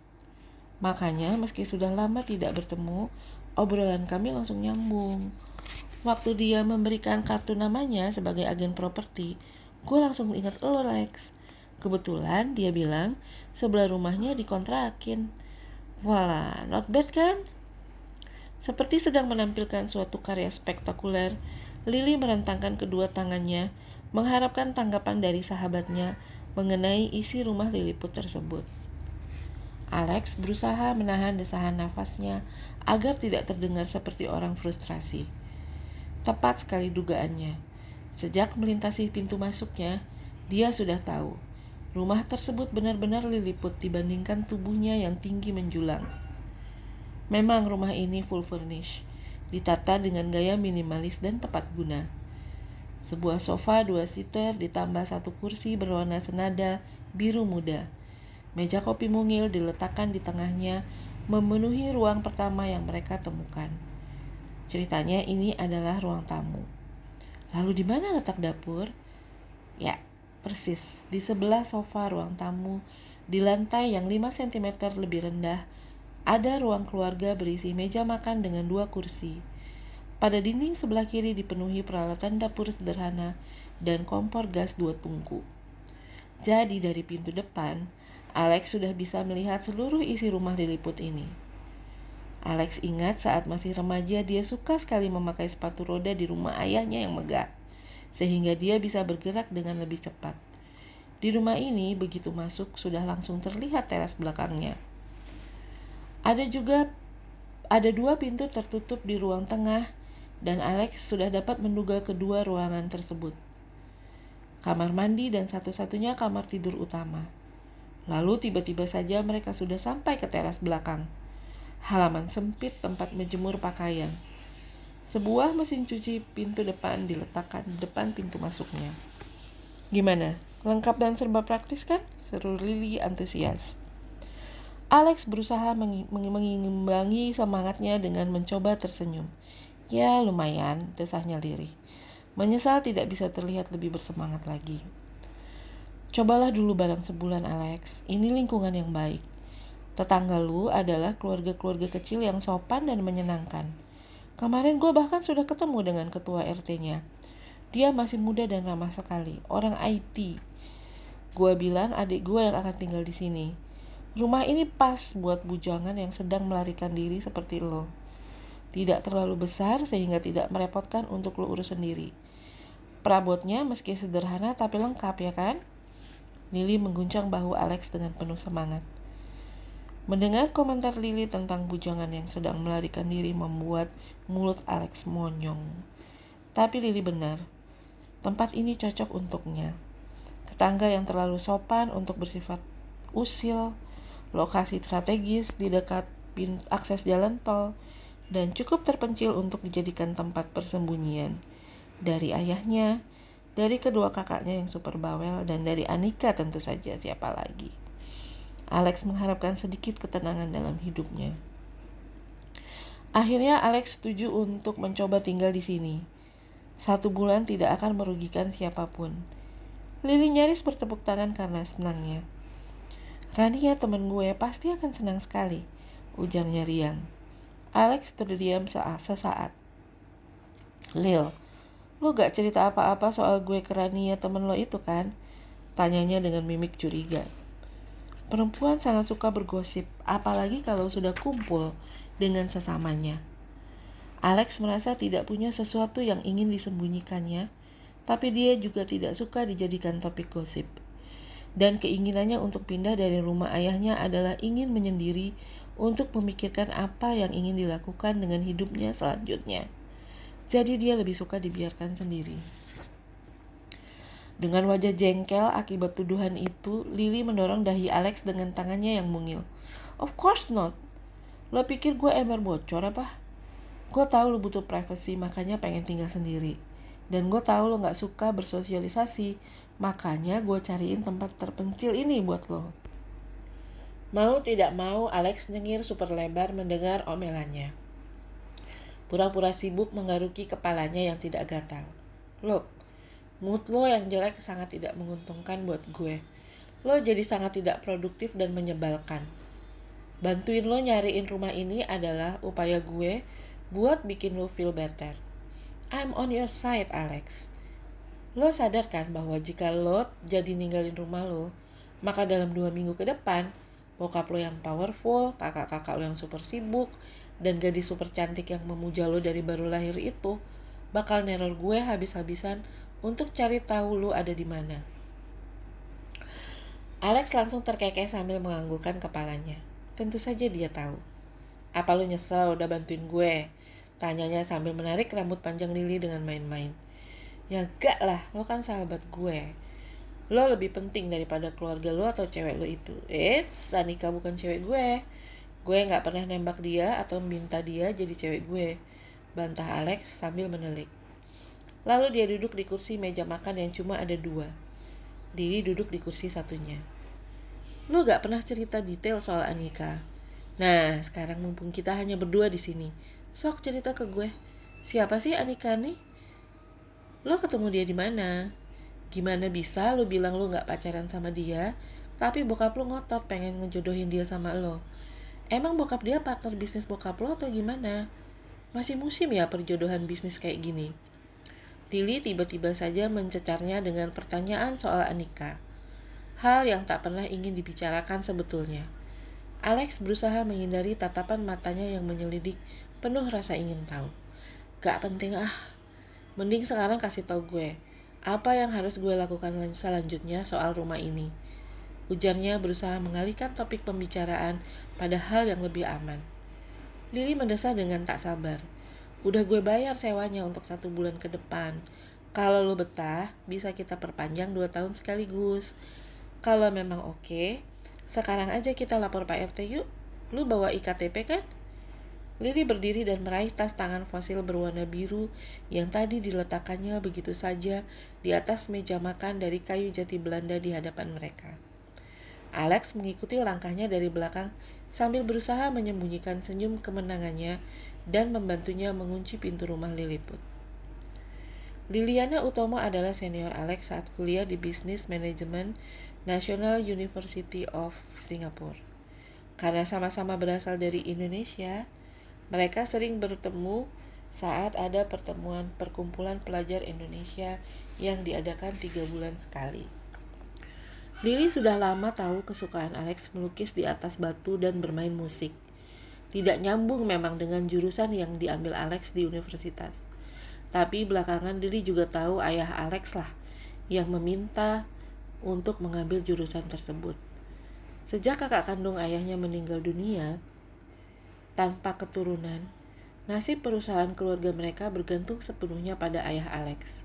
Makanya meski sudah lama tidak bertemu, obrolan kami langsung nyambung. Waktu dia memberikan kartu namanya sebagai agen properti, gue langsung ingat lo Lex. Kebetulan dia bilang sebelah rumahnya dikontrakin. Wala, not bad kan? Seperti sedang menampilkan suatu karya spektakuler, Lily merentangkan kedua tangannya, mengharapkan tanggapan dari sahabatnya mengenai isi rumah Liliput tersebut. Alex berusaha menahan desahan nafasnya agar tidak terdengar seperti orang frustrasi. Tepat sekali dugaannya. Sejak melintasi pintu masuknya, dia sudah tahu rumah tersebut benar-benar liliput dibandingkan tubuhnya yang tinggi menjulang. Memang rumah ini full furnish, ditata dengan gaya minimalis dan tepat guna. Sebuah sofa dua seater ditambah satu kursi berwarna senada biru muda Meja kopi mungil diletakkan di tengahnya, memenuhi ruang pertama yang mereka temukan. Ceritanya ini adalah ruang tamu. Lalu di mana letak dapur? Ya, persis di sebelah sofa ruang tamu, di lantai yang 5 cm lebih rendah, ada ruang keluarga berisi meja makan dengan dua kursi. Pada dinding sebelah kiri dipenuhi peralatan dapur sederhana dan kompor gas dua tungku. Jadi dari pintu depan, Alex sudah bisa melihat seluruh isi rumah diliput ini. Alex ingat saat masih remaja dia suka sekali memakai sepatu roda di rumah ayahnya yang megah, sehingga dia bisa bergerak dengan lebih cepat. Di rumah ini, begitu masuk sudah langsung terlihat teras belakangnya. Ada juga ada dua pintu tertutup di ruang tengah dan Alex sudah dapat menduga kedua ruangan tersebut. Kamar mandi dan satu-satunya kamar tidur utama. Lalu tiba-tiba saja mereka sudah sampai ke teras belakang. Halaman sempit tempat menjemur pakaian. Sebuah mesin cuci pintu depan diletakkan di depan pintu masuknya. Gimana? Lengkap dan serba praktis kan? Seru Lily antusias. Alex berusaha mengimbangi semangatnya dengan mencoba tersenyum. Ya lumayan, desahnya lirih. Menyesal tidak bisa terlihat lebih bersemangat lagi. Cobalah dulu barang sebulan Alex, ini lingkungan yang baik. Tetangga lu adalah keluarga-keluarga kecil yang sopan dan menyenangkan. Kemarin gue bahkan sudah ketemu dengan ketua RT-nya. Dia masih muda dan ramah sekali, orang IT. Gue bilang adik gue yang akan tinggal di sini. Rumah ini pas buat bujangan yang sedang melarikan diri seperti lo. Tidak terlalu besar sehingga tidak merepotkan untuk lo urus sendiri. Perabotnya meski sederhana tapi lengkap ya kan? Lily mengguncang bahu Alex dengan penuh semangat. Mendengar komentar Lily tentang bujangan yang sedang melarikan diri membuat mulut Alex monyong. Tapi Lily benar, tempat ini cocok untuknya. Tetangga yang terlalu sopan untuk bersifat usil, lokasi strategis di dekat akses jalan tol, dan cukup terpencil untuk dijadikan tempat persembunyian. Dari ayahnya, dari kedua kakaknya yang super bawel, dan dari Anika tentu saja siapa lagi. Alex mengharapkan sedikit ketenangan dalam hidupnya. Akhirnya Alex setuju untuk mencoba tinggal di sini. Satu bulan tidak akan merugikan siapa pun. Lily nyaris bertepuk tangan karena senangnya. Rania teman gue pasti akan senang sekali, ujarnya riang. Alex terdiam sesaat. Lil, lo gak cerita apa-apa soal gue ke Rania temen lo itu kan? Tanyanya dengan mimik curiga. Perempuan sangat suka bergosip, apalagi kalau sudah kumpul dengan sesamanya. Alex merasa tidak punya sesuatu yang ingin disembunyikannya, tapi dia juga tidak suka dijadikan topik gosip. Dan keinginannya untuk pindah dari rumah ayahnya adalah ingin menyendiri untuk memikirkan apa yang ingin dilakukan dengan hidupnya selanjutnya. Jadi dia lebih suka dibiarkan sendiri. Dengan wajah jengkel akibat tuduhan itu, Lily mendorong dahi Alex dengan tangannya yang mungil. Of course not. Lo pikir gue ember bocor apa? Gue tahu lo butuh privacy, makanya pengen tinggal sendiri. Dan gue tahu lo gak suka bersosialisasi, makanya gue cariin tempat terpencil ini buat lo. Mau tidak mau, Alex nyengir super lebar mendengar omelannya. Pura-pura sibuk menggaruki kepalanya yang tidak gatal. Look, mood lo yang jelek sangat tidak menguntungkan buat gue. Lo jadi sangat tidak produktif dan menyebalkan. Bantuin lo nyariin rumah ini adalah upaya gue buat bikin lo feel better. I'm on your side, Alex. Lo sadar kan bahwa jika lo jadi ninggalin rumah lo, maka dalam dua minggu ke depan, bokap lo yang powerful, kakak-kakak lo yang super sibuk, dan gadis super cantik yang memuja lo dari baru lahir itu, bakal neror gue habis-habisan untuk cari tahu lu ada di mana. Alex langsung terkekeh sambil menganggukkan kepalanya. Tentu saja dia tahu. Apa lu nyesel udah bantuin gue? Tanyanya sambil menarik rambut panjang Lily dengan main-main. Ya gak lah, lo kan sahabat gue. Lo lebih penting daripada keluarga lo atau cewek lo itu. Eits, Anika bukan cewek gue. Gue gak pernah nembak dia atau minta dia jadi cewek gue. Bantah Alex sambil menelik. Lalu dia duduk di kursi meja makan yang cuma ada dua. Diri duduk di kursi satunya. Lu gak pernah cerita detail soal Anika. Nah, sekarang mumpung kita hanya berdua di sini, sok cerita ke gue. Siapa sih Anika nih? Lo ketemu dia di mana? Gimana bisa lo bilang lo gak pacaran sama dia, tapi bokap lo ngotot pengen ngejodohin dia sama lo? Emang bokap dia partner bisnis bokap lo atau gimana? Masih musim ya perjodohan bisnis kayak gini? Lily tiba-tiba saja mencecarnya dengan pertanyaan soal Anika. Hal yang tak pernah ingin dibicarakan sebetulnya. Alex berusaha menghindari tatapan matanya yang menyelidik penuh rasa ingin tahu. Gak penting ah. Mending sekarang kasih tahu gue. Apa yang harus gue lakukan selanjutnya soal rumah ini. Ujarnya berusaha mengalihkan topik pembicaraan pada hal yang lebih aman. Lily mendesah dengan tak sabar. Udah gue bayar sewanya untuk satu bulan ke depan. Kalau lo betah, bisa kita perpanjang dua tahun sekaligus. Kalau memang oke, sekarang aja kita lapor Pak RT yuk. Lu bawa IKTP kan? Lily berdiri dan meraih tas tangan fosil berwarna biru yang tadi diletakkannya begitu saja di atas meja makan dari kayu jati Belanda di hadapan mereka. Alex mengikuti langkahnya dari belakang sambil berusaha menyembunyikan senyum kemenangannya dan membantunya mengunci pintu rumah Lilliput. Liliana Utomo adalah senior Alex saat kuliah di Business Management National University of Singapore. Karena sama-sama berasal dari Indonesia, mereka sering bertemu saat ada pertemuan perkumpulan pelajar Indonesia yang diadakan tiga bulan sekali. Lily sudah lama tahu kesukaan Alex melukis di atas batu dan bermain musik. Tidak nyambung memang dengan jurusan yang diambil Alex di universitas. Tapi belakangan Lily juga tahu ayah Alex lah yang meminta untuk mengambil jurusan tersebut. Sejak kakak kandung ayahnya meninggal dunia tanpa keturunan, nasib perusahaan keluarga mereka bergantung sepenuhnya pada ayah Alex.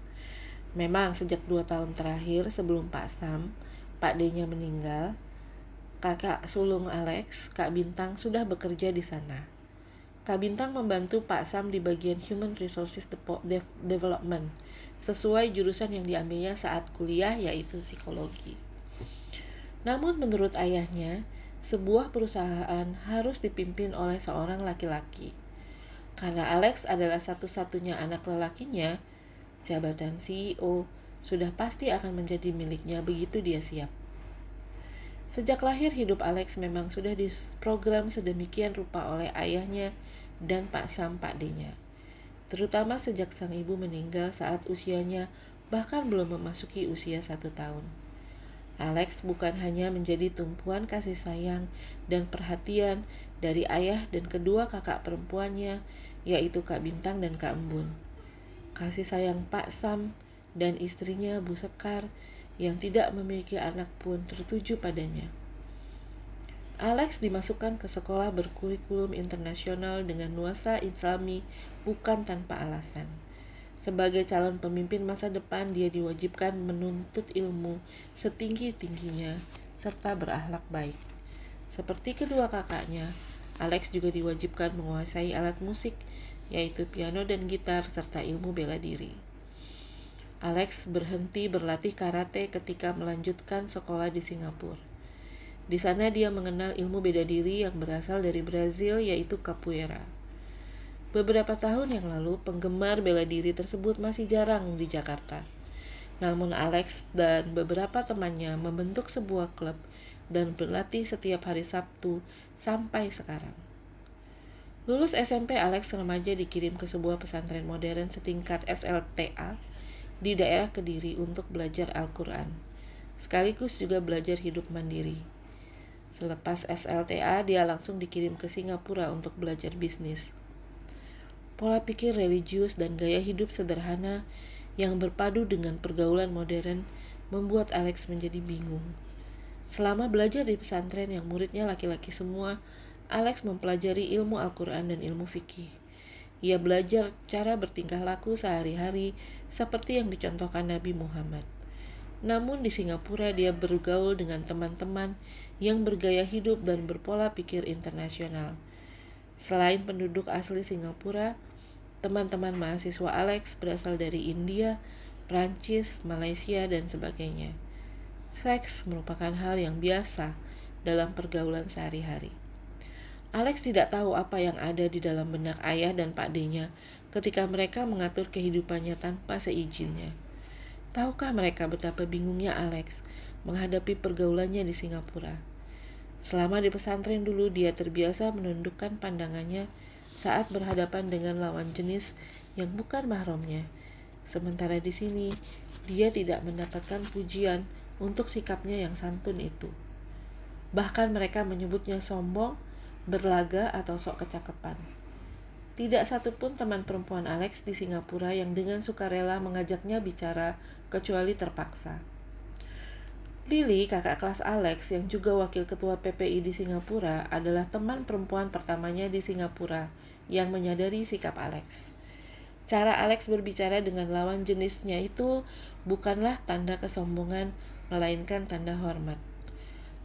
Memang sejak dua tahun terakhir sebelum Pak Sam, Pak D-nya meninggal, kakak sulung Alex, Kak Bintang, sudah bekerja di sana. Kak Bintang membantu Pak Sam di bagian Human Resources Development, sesuai jurusan yang diambilnya saat kuliah yaitu psikologi. Namun menurut ayahnya, sebuah perusahaan harus dipimpin oleh seorang laki-laki. Karena Alex adalah satu-satunya anak lelakinya, jabatan CEO sudah pasti akan menjadi miliknya begitu dia siap. Sejak lahir hidup Alex memang sudah diprogram sedemikian rupa oleh ayahnya dan Pak Sam Pak D-nya. Terutama sejak sang ibu meninggal saat usianya bahkan belum memasuki usia satu tahun. Alex bukan hanya menjadi tumpuan kasih sayang dan perhatian dari ayah dan kedua kakak perempuannya, yaitu Kak Bintang dan Kak Embun. Kasih sayang Pak Sam dan istrinya Bu Sekar yang tidak memiliki anak pun tertuju padanya. Alex dimasukkan ke sekolah berkurikulum internasional dengan nuansa islami bukan tanpa alasan. Sebagai calon pemimpin masa depan, dia diwajibkan menuntut ilmu setinggi-tingginya serta berakhlak baik. Seperti kedua kakaknya, Alex juga diwajibkan menguasai alat musik, yaitu piano dan gitar, serta ilmu bela diri. Alex berhenti berlatih karate ketika melanjutkan sekolah di Singapura. Di sana dia mengenal ilmu beda diri yang berasal dari Brazil yaitu capoeira. Beberapa tahun yang lalu, penggemar bela diri tersebut masih jarang di Jakarta. Namun Alex dan beberapa temannya membentuk sebuah klub dan berlatih setiap hari Sabtu sampai sekarang. Lulus SMP, Alex remaja dikirim ke sebuah pesantren modern setingkat SLTA di daerah Kediri untuk belajar Al-Quran, sekaligus juga belajar hidup mandiri. Selepas SLTA, dia langsung dikirim ke Singapura untuk belajar bisnis. Pola pikir religius dan gaya hidup sederhana yang berpadu dengan pergaulan modern membuat Alex menjadi bingung. Selama belajar di pesantren yang muridnya laki-laki semua, Alex mempelajari ilmu Al-Quran dan ilmu fikih. Ia belajar cara bertingkah laku sehari-hari seperti yang dicontohkan Nabi Muhammad. Namun di Singapura dia bergaul dengan teman-teman yang bergaya hidup dan berpola pikir internasional. Selain penduduk asli Singapura, teman-teman mahasiswa Alex berasal dari India, Prancis, Malaysia, dan sebagainya. Seks merupakan hal yang biasa dalam pergaulan sehari-hari. Alex tidak tahu apa yang ada di dalam benak ayah dan Pak D-nya ketika mereka mengatur kehidupannya tanpa seizinnya. Tahukah mereka betapa bingungnya Alex menghadapi pergaulannya di Singapura? Selama di pesantren dulu dia terbiasa menundukkan pandangannya saat berhadapan dengan lawan jenis yang bukan mahramnya. Sementara di sini, dia tidak mendapatkan pujian untuk sikapnya yang santun itu. Bahkan mereka menyebutnya sombong berlaga atau sok kecakapan. Tidak satupun teman perempuan Alex di Singapura yang dengan sukarela mengajaknya bicara kecuali terpaksa. Lily, kakak kelas Alex yang juga wakil ketua PPI di Singapura, adalah teman perempuan pertamanya di Singapura yang menyadari sikap Alex. Cara Alex berbicara dengan lawan jenisnya itu bukanlah tanda kesombongan, melainkan tanda hormat.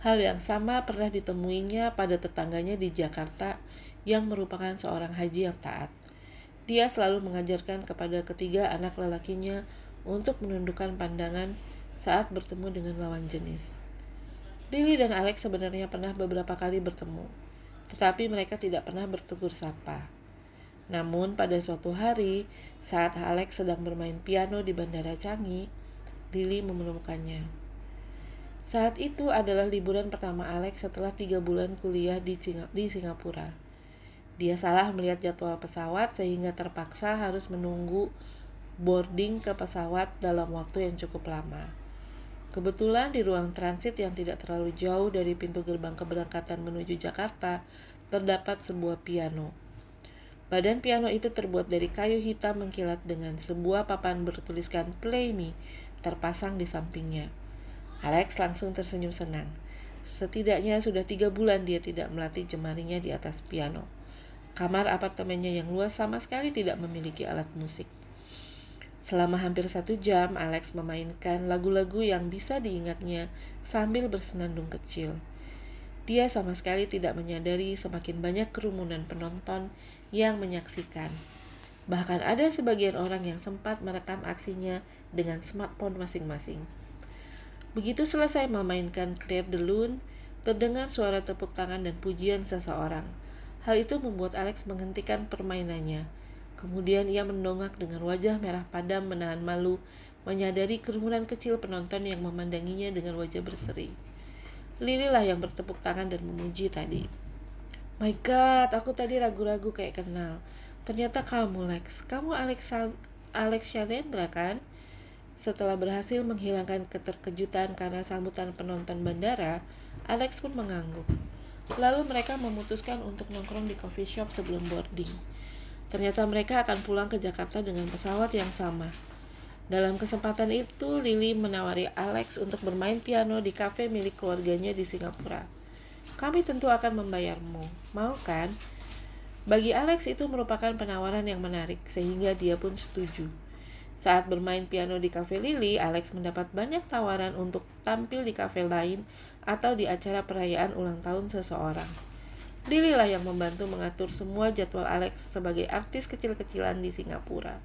Hal yang sama pernah ditemuinya pada tetangganya di Jakarta yang merupakan seorang haji yang taat. Dia selalu mengajarkan kepada ketiga anak lelakinya untuk menundukkan pandangan saat bertemu dengan lawan jenis. Lily dan Alex sebenarnya pernah beberapa kali bertemu, tetapi mereka tidak pernah bertegur sapa. Namun pada suatu hari, saat Alex sedang bermain piano di Bandara Changi, Lily menemukannya. Saat itu adalah liburan pertama Alex setelah tiga bulan kuliah di, di Singapura. Dia salah melihat jadwal pesawat sehingga terpaksa harus menunggu boarding ke pesawat dalam waktu yang cukup lama. Kebetulan di ruang transit yang tidak terlalu jauh dari pintu gerbang keberangkatan menuju Jakarta, terdapat sebuah piano. Badan piano itu terbuat dari kayu hitam mengkilat dengan sebuah papan bertuliskan Play Me terpasang di sampingnya. Alex langsung tersenyum senang. Setidaknya sudah tiga bulan dia tidak melatih jemarinya di atas piano. Kamar apartemennya yang luas sama sekali tidak memiliki alat musik. Selama hampir satu jam, Alex memainkan lagu-lagu yang bisa diingatnya sambil bersenandung kecil. Dia sama sekali tidak menyadari semakin banyak kerumunan penonton yang menyaksikan. Bahkan ada sebagian orang yang sempat merekam aksinya dengan smartphone masing-masing. Begitu selesai memainkan Claire de Lune, terdengar suara tepuk tangan dan pujian seseorang. Hal itu membuat Alex menghentikan permainannya. Kemudian ia mendongak dengan wajah merah padam menahan malu, menyadari kerumunan kecil penonton yang memandanginya dengan wajah berseri. Lily lah yang bertepuk tangan dan memuji tadi. My God, aku tadi ragu-ragu kayak kenal. Ternyata kamu Lex. Kamu Alex Alex Shalendra kan? Setelah berhasil menghilangkan keterkejutan karena sambutan penonton bandara, Alex pun mengangguk. Lalu mereka memutuskan untuk nongkrong di coffee shop sebelum boarding. Ternyata mereka akan pulang ke Jakarta dengan pesawat yang sama. Dalam kesempatan itu, Lily menawari Alex untuk bermain piano di kafe milik keluarganya di Singapura. Kami tentu akan membayarmu, mau kan? Bagi Alex itu merupakan penawaran yang menarik, sehingga dia pun setuju. Saat bermain piano di kafe Lily, Alex mendapat banyak tawaran untuk tampil di kafe lain atau di acara perayaan ulang tahun seseorang. Lily lah yang membantu mengatur semua jadwal Alex sebagai artis kecil-kecilan di Singapura.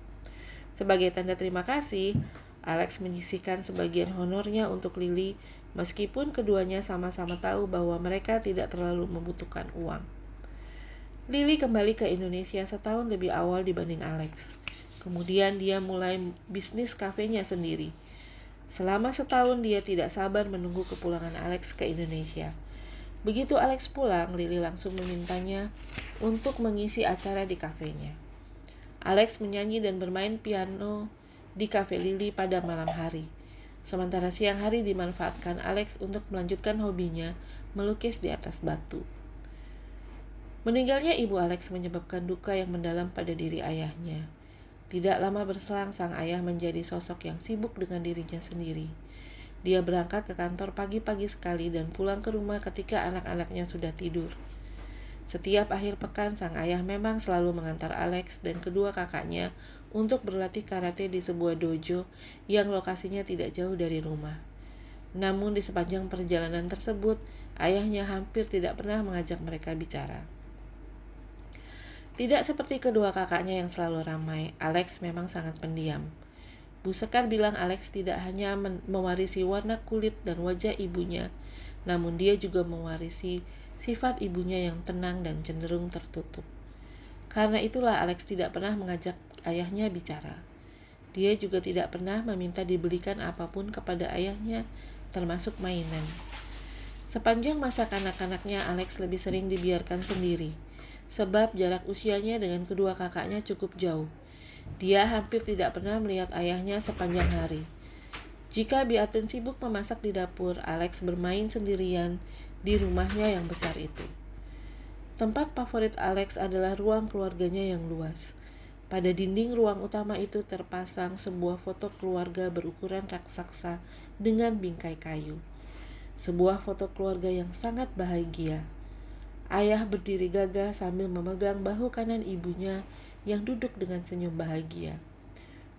Sebagai tanda terima kasih, Alex menyisihkan sebagian honornya untuk Lily meskipun keduanya sama-sama tahu bahwa mereka tidak terlalu membutuhkan uang. Lily kembali ke Indonesia setahun lebih awal dibanding Alex. Kemudian dia mulai bisnis kafenya sendiri. Selama setahun dia tidak sabar menunggu kepulangan Alex ke Indonesia. Begitu Alex pulang, Lily langsung memintanya untuk mengisi acara di kafenya. Alex menyanyi dan bermain piano di kafe Lily pada malam hari. Sementara siang hari dimanfaatkan Alex untuk melanjutkan hobinya melukis di atas batu. Meninggalnya ibu Alex menyebabkan duka yang mendalam pada diri ayahnya. Tidak lama berselang, sang ayah menjadi sosok yang sibuk dengan dirinya sendiri. Dia berangkat ke kantor pagi-pagi sekali dan pulang ke rumah ketika anak-anaknya sudah tidur. Setiap akhir pekan, sang ayah memang selalu mengantar Alex dan kedua kakaknya untuk berlatih karate di sebuah dojo yang lokasinya tidak jauh dari rumah. Namun di sepanjang perjalanan tersebut, ayahnya hampir tidak pernah mengajak mereka bicara. Tidak seperti kedua kakaknya yang selalu ramai, Alex memang sangat pendiam. Bu Sekar bilang Alex tidak hanya mewarisi warna kulit dan wajah ibunya, namun dia juga mewarisi sifat ibunya yang tenang dan cenderung tertutup. Karena itulah Alex tidak pernah mengajak ayahnya bicara. Dia juga tidak pernah meminta dibelikan apa pun kepada ayahnya, termasuk mainan. Sepanjang masa kanak-kanaknya, Alex lebih sering dibiarkan sendiri sebab jarak usianya dengan kedua kakaknya cukup jauh. Dia hampir tidak pernah melihat ayahnya sepanjang hari. Jika Biatun sibuk memasak di dapur, Alex bermain sendirian di rumahnya yang besar itu. Tempat favorit Alex adalah ruang keluarganya yang luas. Pada dinding ruang utama itu terpasang sebuah foto keluarga berukuran raksasa dengan bingkai kayu. Sebuah foto keluarga yang sangat bahagia. Ayah berdiri gagah sambil memegang bahu kanan ibunya yang duduk dengan senyum bahagia.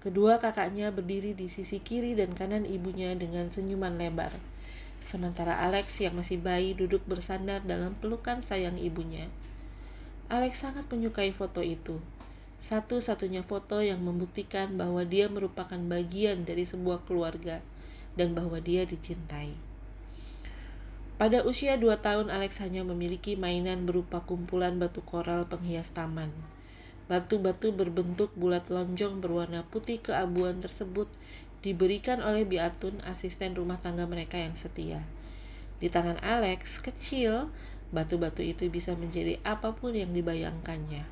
Kedua kakaknya berdiri di sisi kiri dan kanan ibunya dengan senyuman lebar. Sementara Alex yang masih bayi duduk bersandar dalam pelukan sayang ibunya. Alex sangat menyukai foto itu. Satu-satunya foto yang membuktikan bahwa dia merupakan bagian dari sebuah keluarga dan bahwa dia dicintai. Pada usia 2 tahun, Alex hanya memiliki mainan berupa kumpulan batu koral penghias taman. Batu-batu berbentuk bulat lonjong berwarna putih keabuan tersebut diberikan oleh Biatun, asisten rumah tangga mereka yang setia. Di tangan Alex, kecil, batu-batu itu bisa menjadi apa pun yang dibayangkannya.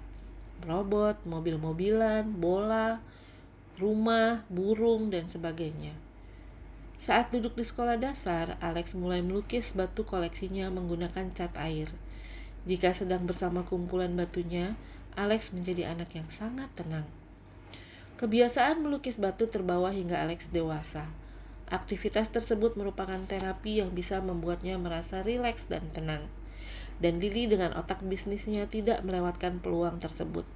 Robot, mobil-mobilan, bola, rumah, burung, dan sebagainya. Saat duduk di sekolah dasar, Alex mulai melukis batu koleksinya menggunakan cat air. Jika sedang bersama kumpulan batunya, Alex menjadi anak yang sangat tenang. Kebiasaan melukis batu terbawa hingga Alex dewasa. Aktivitas tersebut merupakan terapi yang bisa membuatnya merasa rileks dan tenang. Dan Lily dengan otak bisnisnya tidak melewatkan peluang tersebut.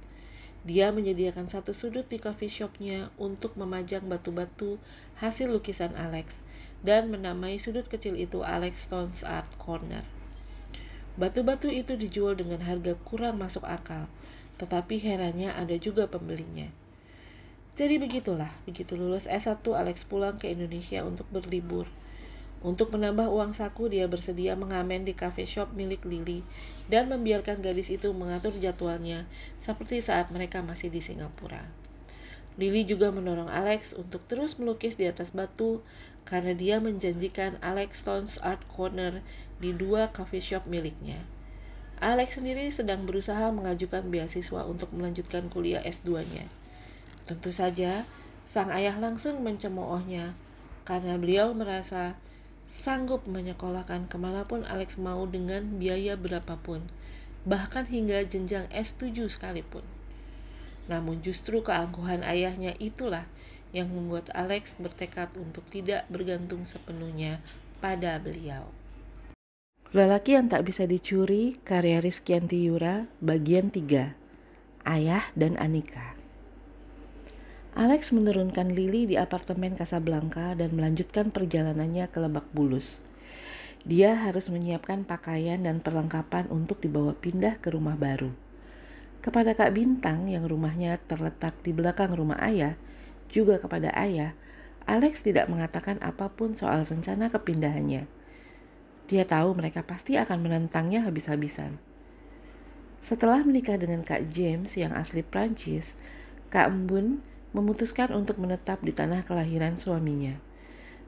Dia menyediakan satu sudut di coffee shopnya untuk memajang batu-batu hasil lukisan Alex dan menamai sudut kecil itu Alex Stone's Art Corner. Batu-batu itu dijual dengan harga kurang masuk akal, tetapi herannya ada juga pembelinya. Jadi begitulah, begitu lulus S1 Alex pulang ke Indonesia untuk berlibur. Untuk menambah uang saku, dia bersedia mengamen di cafe shop milik Lily dan membiarkan gadis itu mengatur jadwalnya seperti saat mereka masih di Singapura. Lily juga mendorong Alex untuk terus melukis di atas batu karena dia menjanjikan Alex Stone's Art Corner di dua coffee shop miliknya. Alex sendiri sedang berusaha mengajukan beasiswa untuk melanjutkan kuliah S2-nya. Tentu saja, sang ayah langsung mencemoohnya karena beliau merasa sanggup menyekolahkan ke mana pun Alex mau dengan biaya berapapun, bahkan hingga jenjang S7 sekalipun. Namun justru keangkuhan ayahnya itulah yang membuat Alex bertekad untuk tidak bergantung sepenuhnya pada beliau. Lelaki yang tak bisa dicuri, karya Rizkyanti Yura, bagian 3. Ayah dan Anika. Alex menurunkan Lily di apartemen Casablanca dan melanjutkan perjalanannya ke Lebak Bulus. Dia harus menyiapkan pakaian dan perlengkapan untuk dibawa pindah ke rumah baru. Kepada Kak Bintang yang rumahnya terletak di belakang rumah ayah, juga kepada ayah, Alex tidak mengatakan apa pun soal rencana kepindahannya. Dia tahu mereka pasti akan menentangnya habis-habisan. Setelah menikah dengan Kak James yang asli Prancis, Kak Embun memutuskan untuk menetap di tanah kelahiran suaminya.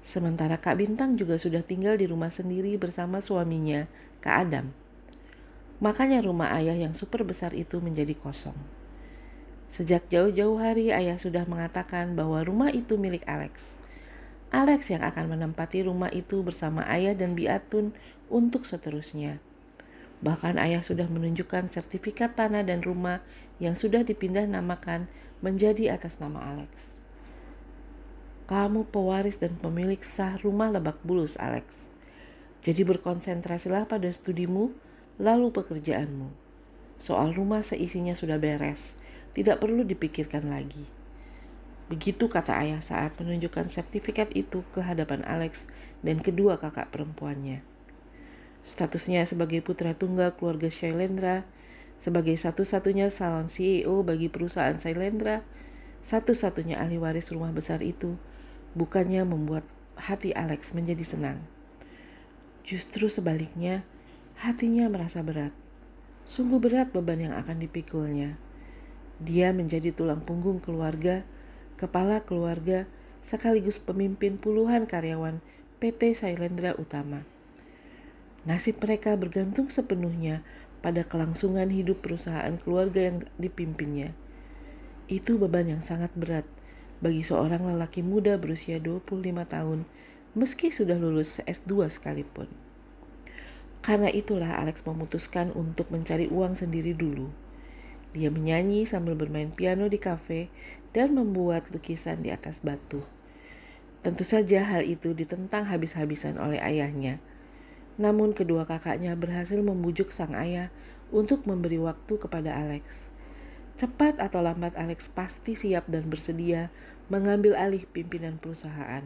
Sementara Kak Bintang juga sudah tinggal di rumah sendiri bersama suaminya, Kak Adam. Makanya rumah ayah yang super besar itu menjadi kosong. Sejak jauh-jauh hari ayah sudah mengatakan bahwa rumah itu milik Alex. Alex yang akan menempati rumah itu bersama ayah dan Biatun untuk seterusnya. Bahkan ayah sudah menunjukkan sertifikat tanah dan rumah yang sudah dipindah namakan menjadi atas nama Alex. Kamu pewaris dan pemilik sah rumah Lebak Bulus, Alex. Jadi berkonsentrasilah pada studimu, lalu pekerjaanmu. Soal rumah seisinya sudah beres, tidak perlu dipikirkan lagi. Begitu kata ayah saat menunjukkan sertifikat itu ke hadapan Alex dan kedua kakak perempuannya. Statusnya sebagai putra tunggal keluarga Shailendra, sebagai satu-satunya salon CEO bagi perusahaan Shailendra, satu-satunya ahli waris rumah besar itu, bukannya membuat hati Alex menjadi senang. Justru sebaliknya, hatinya merasa berat. Sungguh berat beban yang akan dipikulnya. Dia menjadi tulang punggung keluarga kepala keluarga, sekaligus pemimpin puluhan karyawan PT Sailendra Utama. Nasib mereka bergantung sepenuhnya pada kelangsungan hidup perusahaan keluarga yang dipimpinnya. Itu beban yang sangat berat bagi seorang lelaki muda berusia 25 tahun meski sudah lulus S2 sekalipun. Karena itulah Alex memutuskan untuk mencari uang sendiri dulu. Dia menyanyi sambil bermain piano di kafe dan membuat lukisan di atas batu. Tentu saja hal itu ditentang habis-habisan oleh ayahnya. Namun kedua kakaknya berhasil membujuk sang ayah untuk memberi waktu kepada Alex. Cepat atau lambat Alex pasti siap dan bersedia mengambil alih pimpinan perusahaan.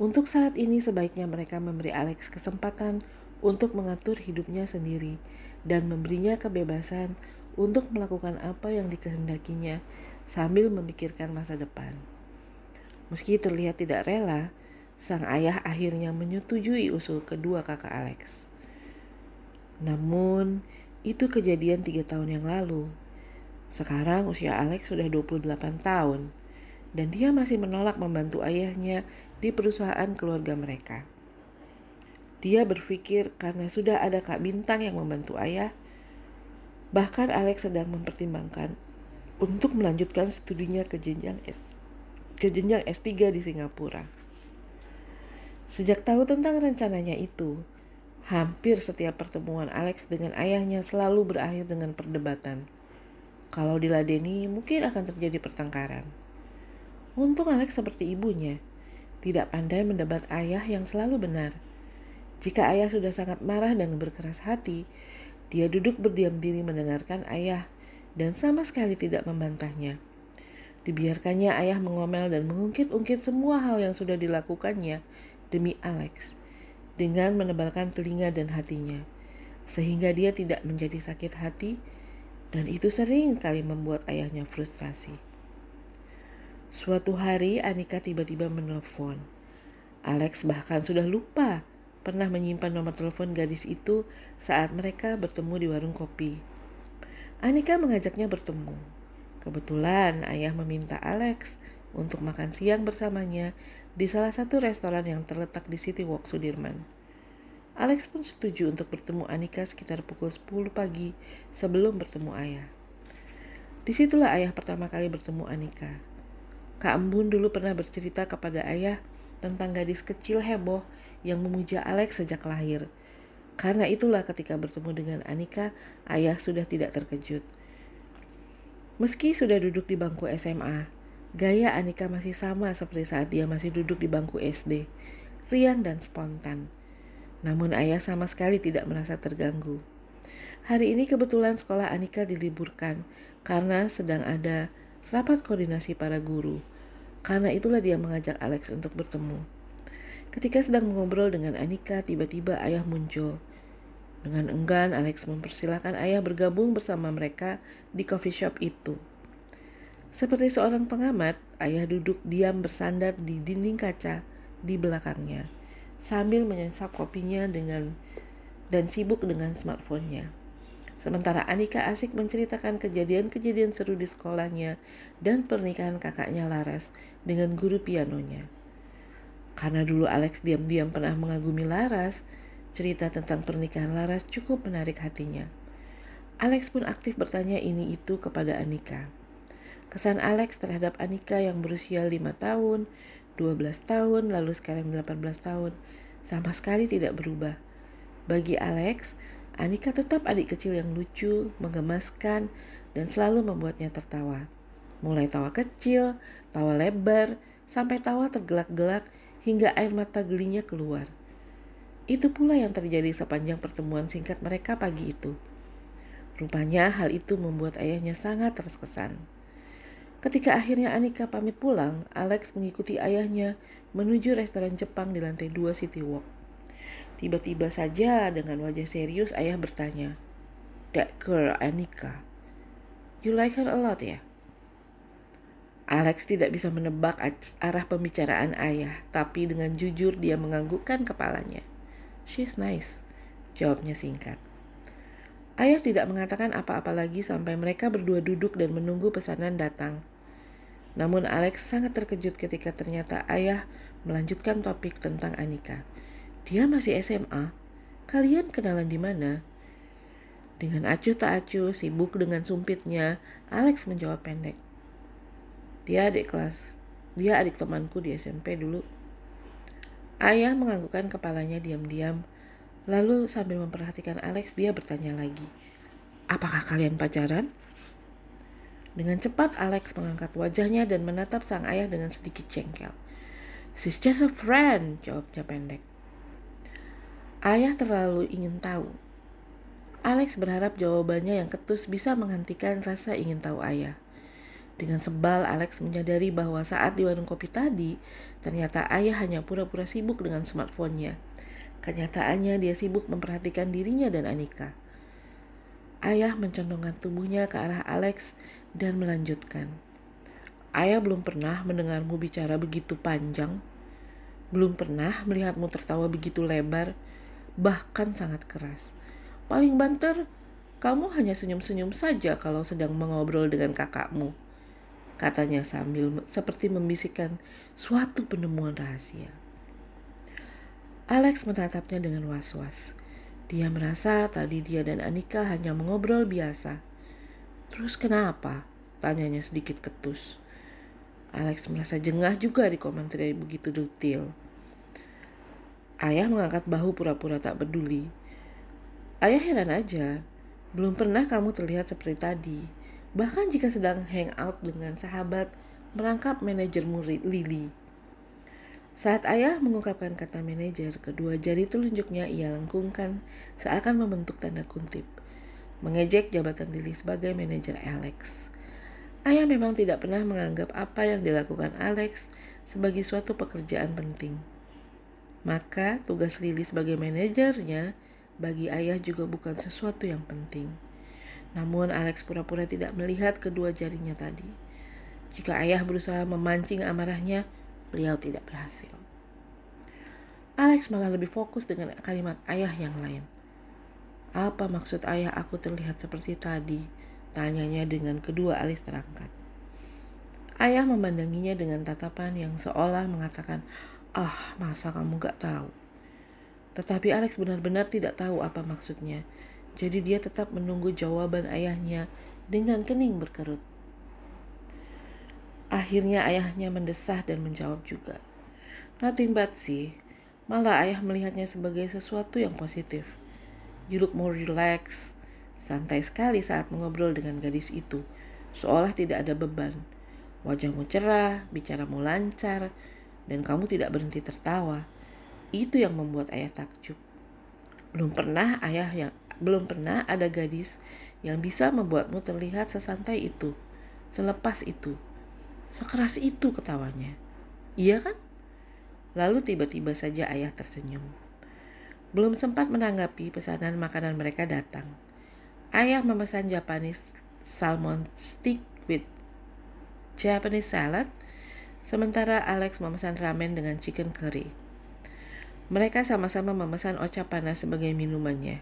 Untuk saat ini sebaiknya mereka memberi Alex kesempatan untuk mengatur hidupnya sendiri dan memberinya kebebasan untuk melakukan apa yang dikehendakinya sambil memikirkan masa depan. Meski terlihat tidak rela, sang ayah akhirnya menyetujui usul kedua kakak Alex. Namun, itu kejadian tiga tahun yang lalu. Sekarang usia Alex sudah 28 tahun, dan dia masih menolak membantu ayahnya di perusahaan keluarga mereka. Dia berpikir karena sudah ada Kak Bintang yang membantu ayah, bahkan Alex sedang mempertimbangkan untuk melanjutkan studinya ke jenjang S ke jenjang S3 di Singapura. Sejak tahu tentang rencananya itu, Hampir setiap pertemuan Alex dengan ayahnya selalu berakhir dengan perdebatan. Kalau diladeni, mungkin akan terjadi pertengkaran. Untung Alex seperti ibunya, tidak pandai mendebat ayah yang selalu benar. Jika ayah sudah sangat marah dan berkeras hati, dia duduk berdiam diri mendengarkan ayah dan sama sekali tidak membantahnya. Dibiarkannya ayah mengomel dan mengungkit-ungkit semua hal yang sudah dilakukannya demi Alex dengan menebalkan telinga dan hatinya, sehingga dia tidak menjadi sakit hati dan itu sering kali membuat ayahnya frustrasi. Suatu hari Anika tiba-tiba menelpon. Alex bahkan sudah lupa pernah menyimpan nomor telepon gadis itu saat mereka bertemu di warung kopi. Anika mengajaknya bertemu. Kebetulan ayah meminta Alex untuk makan siang bersamanya di salah satu restoran yang terletak di City Walk Sudirman. Alex pun setuju untuk bertemu Anika sekitar pukul 10 pagi sebelum bertemu ayah. Di situlah ayah pertama kali bertemu Anika. Kak Embun dulu pernah bercerita kepada ayah tentang gadis kecil heboh yang memuja Alex sejak lahir. Karena itulah ketika bertemu dengan Anika, ayah sudah tidak terkejut. Meski sudah duduk di bangku SMA, gaya Anika masih sama seperti saat dia masih duduk di bangku SD, riang dan spontan. Namun ayah sama sekali tidak merasa terganggu. Hari ini kebetulan sekolah Anika diliburkan karena sedang ada rapat koordinasi para guru. Karena itulah dia mengajak Alex untuk bertemu. Ketika sedang mengobrol dengan Anika, tiba-tiba ayah muncul. Dengan enggan, Alex mempersilahkan ayah bergabung bersama mereka di coffee shop itu. Seperti seorang pengamat, ayah duduk diam bersandar di dinding kaca di belakangnya sambil menyesap kopinya dengan dan sibuk dengan smartphone-nya. Sementara Anika asik menceritakan kejadian-kejadian seru di sekolahnya dan pernikahan kakaknya Laras dengan guru pianonya. Karena dulu Alex diam-diam pernah mengagumi Laras, cerita tentang pernikahan Laras cukup menarik hatinya. Alex pun aktif bertanya ini itu kepada Anika. Kesan Alex terhadap Anika yang berusia 5 tahun 12 tahun, lalu sekarang 18 tahun, sama sekali tidak berubah. Bagi Alex, Anika tetap adik kecil yang lucu, menggemaskan, dan selalu membuatnya tertawa. Mulai tawa kecil, tawa lebar, sampai tawa tergelak-gelak hingga air mata gelinya keluar. Itu pula yang terjadi sepanjang pertemuan singkat mereka pagi itu. Rupanya hal itu membuat ayahnya sangat terkesan. Ketika akhirnya Anika pamit pulang, Alex mengikuti ayahnya menuju restoran Jepang di lantai 2 City Walk. Tiba-tiba saja dengan wajah serius ayah bertanya, That girl Anika, you like her a lot ya? Alex tidak bisa menebak arah pembicaraan ayah, tapi dengan jujur dia menganggukkan kepalanya. She's nice, jawabnya singkat. Ayah tidak mengatakan apa-apa lagi sampai mereka berdua duduk dan menunggu pesanan datang. Namun Alex sangat terkejut ketika ternyata ayah melanjutkan topik tentang Anika. Dia masih SMA. Kalian kenalan di mana? Dengan acuh tak acuh, sibuk dengan sumpitnya, Alex menjawab pendek. Dia adik kelas, dia adik temanku di SMP dulu. Ayah menganggukkan kepalanya diam-diam Lalu sambil memperhatikan Alex, dia bertanya lagi, Apakah kalian pacaran? Dengan cepat Alex mengangkat wajahnya dan menatap sang ayah dengan sedikit jengkel. She's just a friend, jawabnya pendek. Ayah terlalu ingin tahu. Alex berharap jawabannya yang ketus bisa menghentikan rasa ingin tahu ayah. Dengan sebal, Alex menyadari bahwa saat di warung kopi tadi, ternyata ayah hanya pura-pura sibuk dengan smartphone-nya. Kenyataannya dia sibuk memperhatikan dirinya dan Anika. Ayah mencondongkan tubuhnya ke arah Alex dan melanjutkan. Ayah belum pernah mendengarmu bicara begitu panjang, belum pernah melihatmu tertawa begitu lebar, bahkan sangat keras. Paling banter, kamu hanya senyum-senyum saja kalau sedang mengobrol dengan kakakmu, katanya sambil seperti membisikkan suatu penemuan rahasia. Alex menatapnya dengan was-was. Dia merasa tadi dia dan Anika hanya mengobrol biasa. Terus kenapa? Tanyanya sedikit ketus. Alex merasa jengah juga di komentar begitu detail. Ayah mengangkat bahu pura-pura tak peduli. Ayah heran aja, belum pernah kamu terlihat seperti tadi. Bahkan jika sedang hangout dengan sahabat, merangkap murid Lily. Saat ayah mengungkapkan kata manajer, kedua jari telunjuknya ia lengkungkan seakan membentuk tanda kuntip. Mengejek jabatan Lily sebagai manajer Alex. Ayah memang tidak pernah menganggap apa yang dilakukan Alex sebagai suatu pekerjaan penting. Maka tugas Lily sebagai manajernya bagi ayah juga bukan sesuatu yang penting. Namun Alex pura-pura tidak melihat kedua jarinya tadi. Jika ayah berusaha memancing amarahnya, beliau tidak berhasil. Alex malah lebih fokus dengan kalimat ayah yang lain. Apa maksud ayah aku terlihat seperti tadi? Tanyanya dengan kedua alis terangkat. Ayah memandanginya dengan tatapan yang seolah mengatakan, ah masa kamu gak tahu. Tetapi Alex benar-benar tidak tahu apa maksudnya. Jadi dia tetap menunggu jawaban ayahnya dengan kening berkerut. Akhirnya ayahnya mendesah dan menjawab juga. Nothing but sih. Malah ayah melihatnya sebagai sesuatu yang positif. You look more relaxed. Santai sekali saat mengobrol dengan gadis itu. Seolah tidak ada beban. Wajahmu cerah, bicaramu lancar, dan kamu tidak berhenti tertawa. Itu yang membuat ayah takjub. Belum pernah ayah yang belum pernah ada gadis yang bisa membuatmu terlihat sesantai itu, selepas itu. Sekeras itu ketawanya. Iya kan? Lalu tiba-tiba saja ayah tersenyum. Belum sempat menanggapi pesanan makanan mereka datang. Ayah memesan Japanese salmon stick with Japanese salad, sementara Alex memesan ramen dengan chicken curry. Mereka sama-sama memesan ocha panas sebagai minumannya.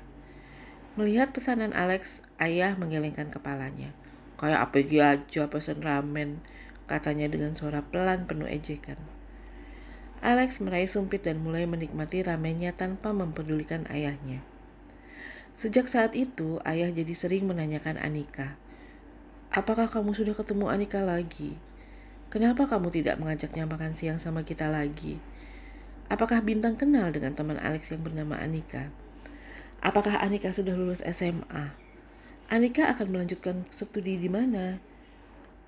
Melihat pesanan Alex, ayah menggelengkan kepalanya. Kayak apa aja pesan ramen, katanya dengan suara pelan penuh ejekan. Alex meraih sumpit dan mulai menikmati ramennya tanpa mempedulikan ayahnya. Sejak saat itu, ayah jadi sering menanyakan Anika, Apakah kamu sudah ketemu Anika lagi? Kenapa kamu tidak mengajaknya makan siang sama kita lagi? Apakah Bintang kenal dengan teman Alex yang bernama Anika? Apakah Anika sudah lulus SMA? Anika akan melanjutkan studi di mana?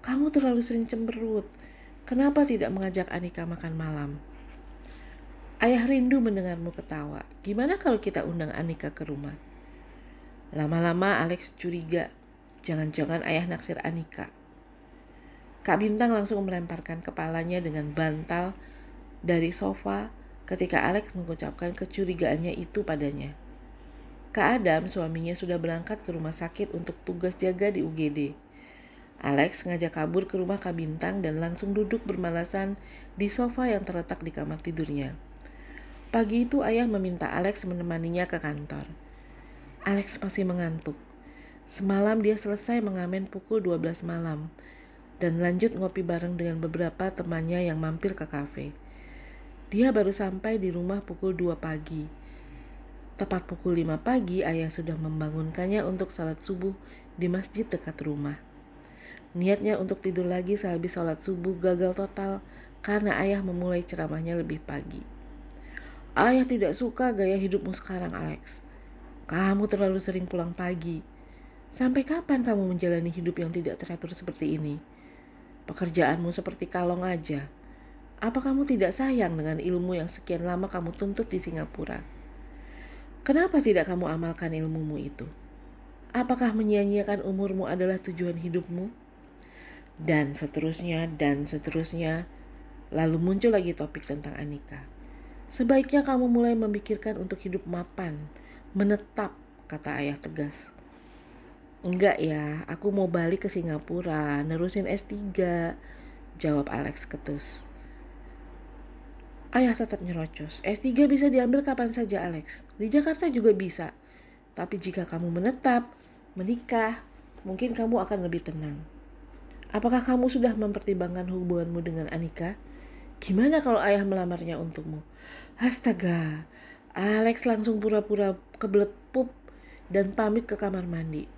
Kamu terlalu sering cemberut. Kenapa tidak mengajak Anika makan malam? Ayah rindu mendengarmu ketawa. Gimana kalau kita undang Anika ke rumah? Lama-lama Alex curiga. Jangan-jangan ayah naksir Anika. Kak Bintang langsung melemparkan kepalanya dengan bantal dari sofa ketika Alex mengucapkan kecurigaannya itu padanya. Kak Adam, suaminya sudah berangkat ke rumah sakit untuk tugas jaga di UGD. Alex sengaja kabur ke rumah Kak Bintang dan langsung duduk bermalasan di sofa yang terletak di kamar tidurnya. Pagi itu ayah meminta Alex menemaninya ke kantor. Alex masih mengantuk. Semalam dia selesai mengamen pukul 12 malam dan lanjut ngopi bareng dengan beberapa temannya yang mampir ke kafe. Dia baru sampai di rumah pukul 2 pagi. Tepat pukul 5 pagi, ayah sudah membangunkannya untuk salat subuh di masjid dekat rumah. Niatnya untuk tidur lagi sehabis sholat subuh gagal total karena ayah memulai ceramahnya lebih pagi. Ayah tidak suka gaya hidupmu sekarang, Alex. Kamu terlalu sering pulang pagi. Sampai kapan kamu menjalani hidup yang tidak teratur seperti ini? Pekerjaanmu seperti kalong aja. Apa kamu tidak sayang dengan ilmu yang sekian lama kamu tuntut di Singapura? Kenapa tidak kamu amalkan ilmumu itu? Apakah menyia-nyiakan umurmu adalah tujuan hidupmu? Dan seterusnya dan seterusnya. Lalu muncul lagi topik tentang Anika. Sebaiknya kamu mulai memikirkan untuk hidup mapan, menetap, kata ayah tegas. Enggak ya, aku mau balik ke Singapura, nerusin S3, jawab Alex ketus. Ayah tetap nyerocos. S3 bisa diambil kapan saja Alex. Di Jakarta juga bisa. Tapi jika kamu menetap, menikah, mungkin kamu akan lebih tenang. Apakah kamu sudah mempertimbangkan hubunganmu dengan Anika? Gimana kalau ayah melamarnya untukmu? Astaga, Alex langsung pura-pura kebelet pup dan pamit ke kamar mandi.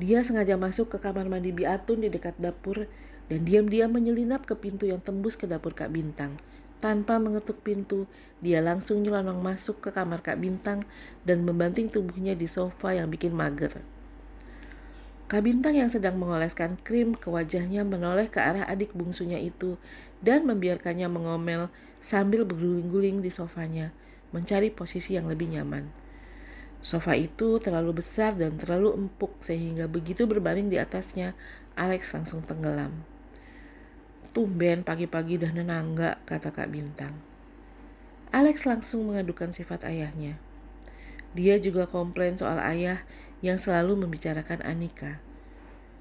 Dia sengaja masuk ke kamar mandi Biatun di dekat dapur dan diam-diam menyelinap ke pintu yang tembus ke dapur Kak Bintang. Tanpa mengetuk pintu, dia langsung nyelonong masuk ke kamar Kak Bintang dan membanting tubuhnya di sofa yang bikin mager. Kak Bintang yang sedang mengoleskan krim ke wajahnya menoleh ke arah adik bungsunya itu dan membiarkannya mengomel sambil berguling-guling di sofanya, mencari posisi yang lebih nyaman. Sofa itu terlalu besar dan terlalu empuk sehingga begitu berbaring di atasnya, Alex langsung tenggelam. Tumben pagi-pagi dah nenangga, kata Kak Bintang. Alex langsung mengadukan sifat ayahnya. Dia juga komplain soal ayah yang selalu membicarakan Anika.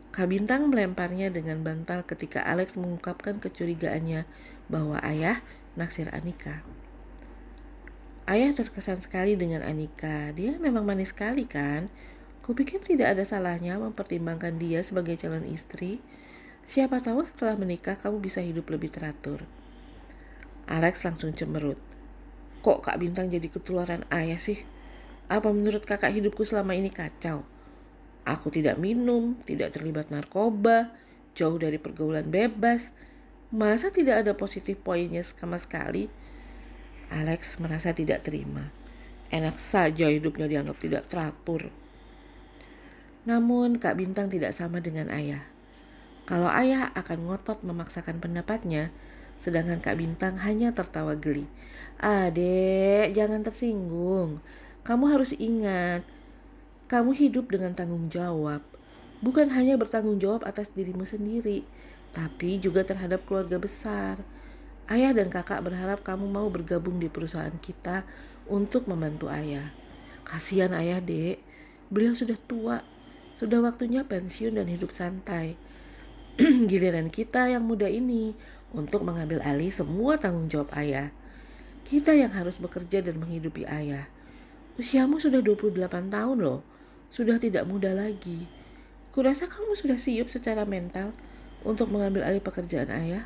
Kak Bintang melemparnya dengan bantal ketika Alex mengungkapkan kecurigaannya bahwa ayah naksir Anika. Ayah terkesan sekali dengan Anika. Dia memang manis sekali kan? Kupikir tidak ada salahnya mempertimbangkan dia sebagai calon istri. Siapa tahu setelah menikah kamu bisa hidup lebih teratur. Alex langsung cemerut. Kok Kak Bintang jadi ketularan ayah sih? Apa menurut kakak hidupku selama ini kacau? Aku tidak minum, tidak terlibat narkoba, jauh dari pergaulan bebas. Masa tidak ada positif poinnya sama sekali? Alex merasa tidak terima. Enak saja hidupnya dianggap tidak teratur. Namun Kak Bintang tidak sama dengan ayah. Kalau ayah akan ngotot memaksakan pendapatnya, sedangkan Kak Bintang hanya tertawa geli. Adek, jangan tersinggung. Kamu harus ingat, kamu hidup dengan tanggung jawab. Bukan hanya bertanggung jawab atas dirimu sendiri, tapi juga terhadap keluarga besar. Ayah dan kakak berharap kamu mau bergabung di perusahaan kita untuk membantu ayah. Kasihan ayah dek, beliau sudah tua, sudah waktunya pensiun dan hidup santai. (clears throat) Giliran kita yang muda ini untuk mengambil alih semua tanggung jawab ayah. Kita yang harus bekerja dan menghidupi ayah. Usiamu sudah 28 tahun loh, sudah tidak muda lagi. Kurasa kamu sudah siap secara mental untuk mengambil alih pekerjaan ayah.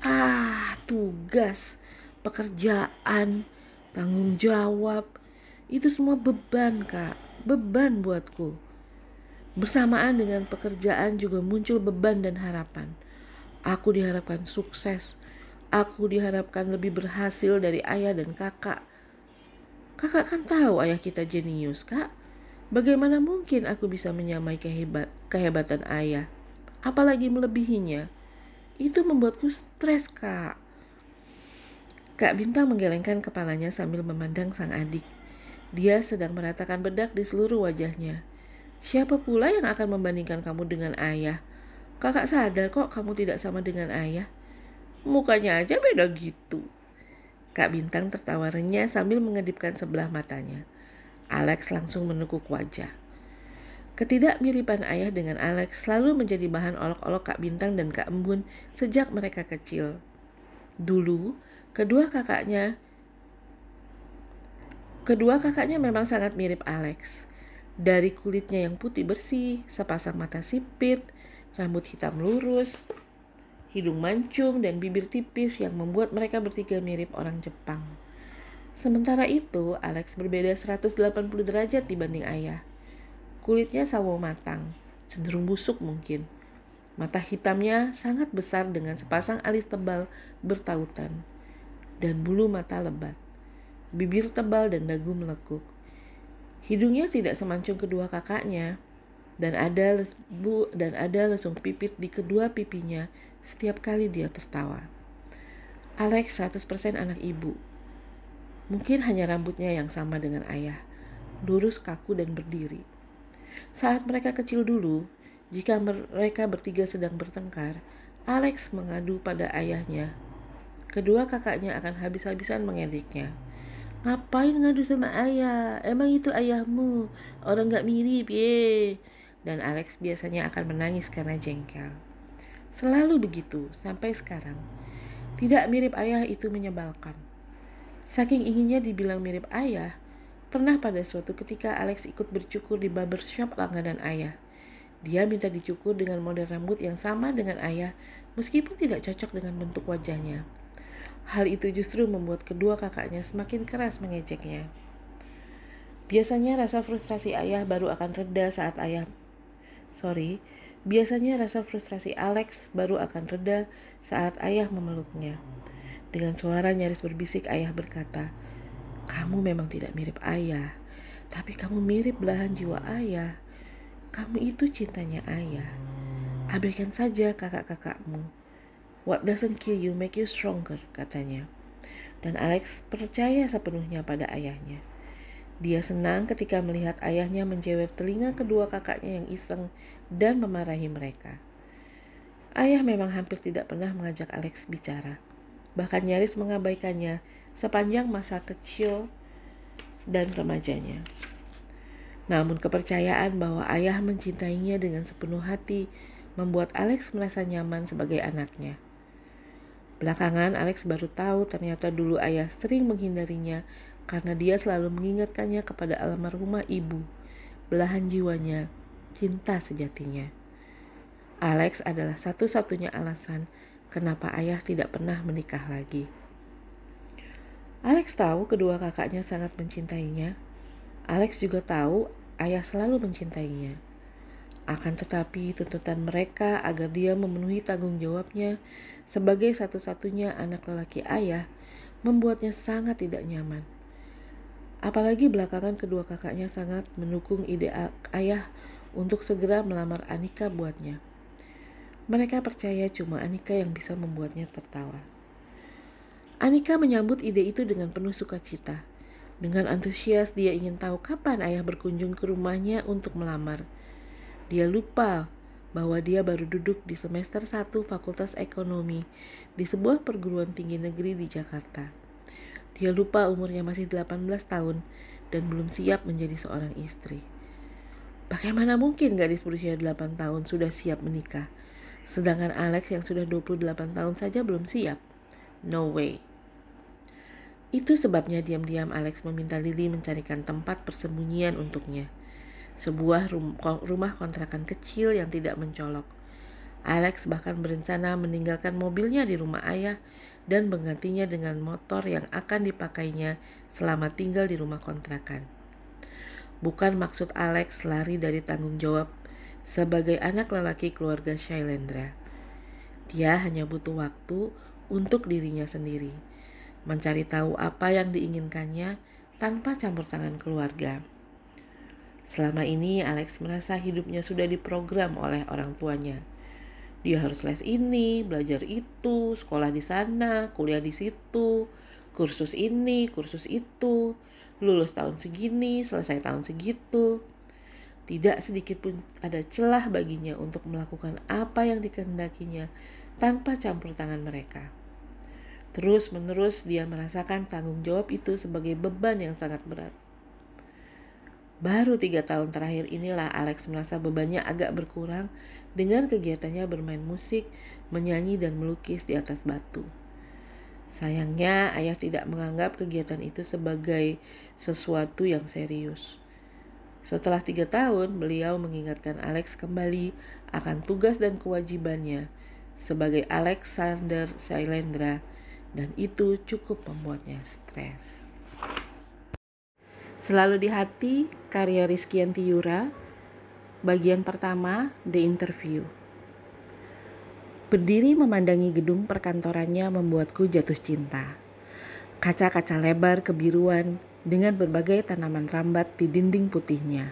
Ah, tugas, pekerjaan, tanggung jawab, itu semua beban kak, beban buatku. Bersamaan dengan pekerjaan juga muncul beban dan harapan. Aku diharapkan sukses. Aku diharapkan lebih berhasil dari ayah dan kakak. Kakak kan tahu ayah kita jenius, kak. Bagaimana mungkin aku bisa menyamai kehebat, kehebatan ayah, apalagi melebihinya? Itu membuatku stres, kak. Kak Bintang menggelengkan kepalanya sambil memandang sang adik. Dia sedang meratakan bedak di seluruh wajahnya. Siapa pula yang akan membandingkan kamu dengan ayah? Kakak sadar kok kamu tidak sama dengan ayah. Mukanya aja beda gitu. Kak Bintang tertawa renyah sambil mengedipkan sebelah matanya. Alex langsung menekuk wajah. Ketidakmiripan ayah dengan Alex selalu menjadi bahan olok-olok Kak Bintang dan Kak Embun sejak mereka kecil. Dulu, kedua kakaknya Kedua kakaknya memang sangat mirip Alex. Dari kulitnya yang putih bersih, sepasang mata sipit, rambut hitam lurus, hidung mancung, dan bibir tipis yang membuat mereka bertiga mirip orang Jepang. Sementara itu, Alex berbeda 180 derajat dibanding ayah. Kulitnya sawo matang, cenderung busuk mungkin. Mata hitamnya sangat besar dengan sepasang alis tebal bertautan dan bulu mata lebat. Bibir tebal dan dagu melekuk. Hidungnya tidak semancung kedua kakaknya dan ada dan ada lesung pipit di kedua pipinya setiap kali dia tertawa. Alex 100% anak ibu. Mungkin hanya rambutnya yang sama dengan ayah, lurus kaku dan berdiri. Saat mereka kecil dulu, jika mereka bertiga sedang bertengkar, Alex mengadu pada ayahnya. Kedua kakaknya akan habis-habisan mengediknya. Ngapain ngadu sama ayah? Emang itu ayahmu? Orang gak mirip, ye. Dan Alex biasanya akan menangis karena jengkel. Selalu begitu, sampai sekarang. Tidak mirip ayah itu menyebalkan. Saking inginnya dibilang mirip ayah, pernah pada suatu ketika Alex ikut bercukur di barbershop langganan ayah. Dia minta dicukur dengan model rambut yang sama dengan ayah, meskipun tidak cocok dengan bentuk wajahnya. Hal itu justru membuat kedua kakaknya semakin keras mengejeknya. Biasanya rasa frustrasi ayah baru akan reda saat ayah Sorry, biasanya rasa frustrasi Alex baru akan reda saat ayah memeluknya. Dengan suara nyaris berbisik, ayah berkata, "Kamu memang tidak mirip ayah, tapi kamu mirip belahan jiwa ayah. Kamu itu cintanya ayah. Abaikan saja kakak-kakakmu. What doesn't kill you make you stronger," katanya. Dan Alex percaya sepenuhnya pada ayahnya. Dia senang ketika melihat ayahnya menjewer telinga kedua kakaknya yang iseng dan memarahi mereka. Ayah memang hampir tidak pernah mengajak Alex bicara, bahkan nyaris mengabaikannya sepanjang masa kecil dan remajanya. Namun kepercayaan bahwa ayah mencintainya dengan sepenuh hati membuat Alex merasa nyaman sebagai anaknya. Belakangan Alex baru tahu ternyata dulu ayah sering menghindarinya karena dia selalu mengingatkannya kepada almarhumah ibu, belahan jiwanya, cinta sejatinya. Alex adalah satu-satunya alasan kenapa ayah tidak pernah menikah lagi. Alex tahu kedua kakaknya sangat mencintainya. Alex juga tahu ayah selalu mencintainya. Akan tetapi tuntutan mereka agar dia memenuhi tanggung jawabnya sebagai satu-satunya anak lelaki ayah membuatnya sangat tidak nyaman. Apalagi belakangan kedua kakaknya sangat mendukung ide ayah untuk segera melamar Anika buatnya. Mereka percaya cuma Anika yang bisa membuatnya tertawa. Anika menyambut ide itu dengan penuh sukacita. Dengan antusias dia ingin tahu kapan ayah berkunjung ke rumahnya untuk melamar. Dia lupa bahwa dia baru duduk di semester 1 Fakultas Ekonomi di sebuah perguruan tinggi negeri di Jakarta. Dia lupa umurnya masih 18 tahun dan belum siap menjadi seorang istri. Bagaimana mungkin gadis berusia 8 tahun sudah siap menikah? Sedangkan Alex yang sudah 28 tahun saja belum siap. No way. Itu sebabnya diam-diam Alex meminta Lily mencarikan tempat persembunyian untuknya. Sebuah rumah kontrakan kecil yang tidak mencolok. Alex bahkan berencana meninggalkan mobilnya di rumah ayah dan menggantinya dengan motor yang akan dipakainya selama tinggal di rumah kontrakan. Bukan maksud Alex lari dari tanggung jawab sebagai anak lelaki keluarga Shailendra. Dia hanya butuh waktu untuk dirinya sendiri, mencari tahu apa yang diinginkannya tanpa campur tangan keluarga. Selama ini Alex merasa hidupnya sudah diprogram oleh orang tuanya dia harus les ini, belajar itu, sekolah di sana, kuliah di situ, kursus ini, kursus itu, lulus tahun segini, selesai tahun segitu. Tidak sedikit pun ada celah baginya untuk melakukan apa yang dikehendakinya tanpa campur tangan mereka. Terus menerus dia merasakan tanggung jawab itu sebagai beban yang sangat berat. Baru tiga tahun terakhir inilah Alex merasa bebannya agak berkurang dengan kegiatannya bermain musik, menyanyi, dan melukis di atas batu. Sayangnya, ayah tidak menganggap kegiatan itu sebagai sesuatu yang serius. Setelah tiga tahun, beliau mengingatkan Alex kembali akan tugas dan kewajibannya sebagai Alexander Sailendra, dan itu cukup membuatnya stres. Selalu di hati, karya Rizky Antiyura, Bagian pertama, The Interview. Berdiri memandangi gedung perkantorannya membuatku jatuh cinta. Kaca-kaca lebar kebiruan dengan berbagai tanaman rambat di dinding putihnya.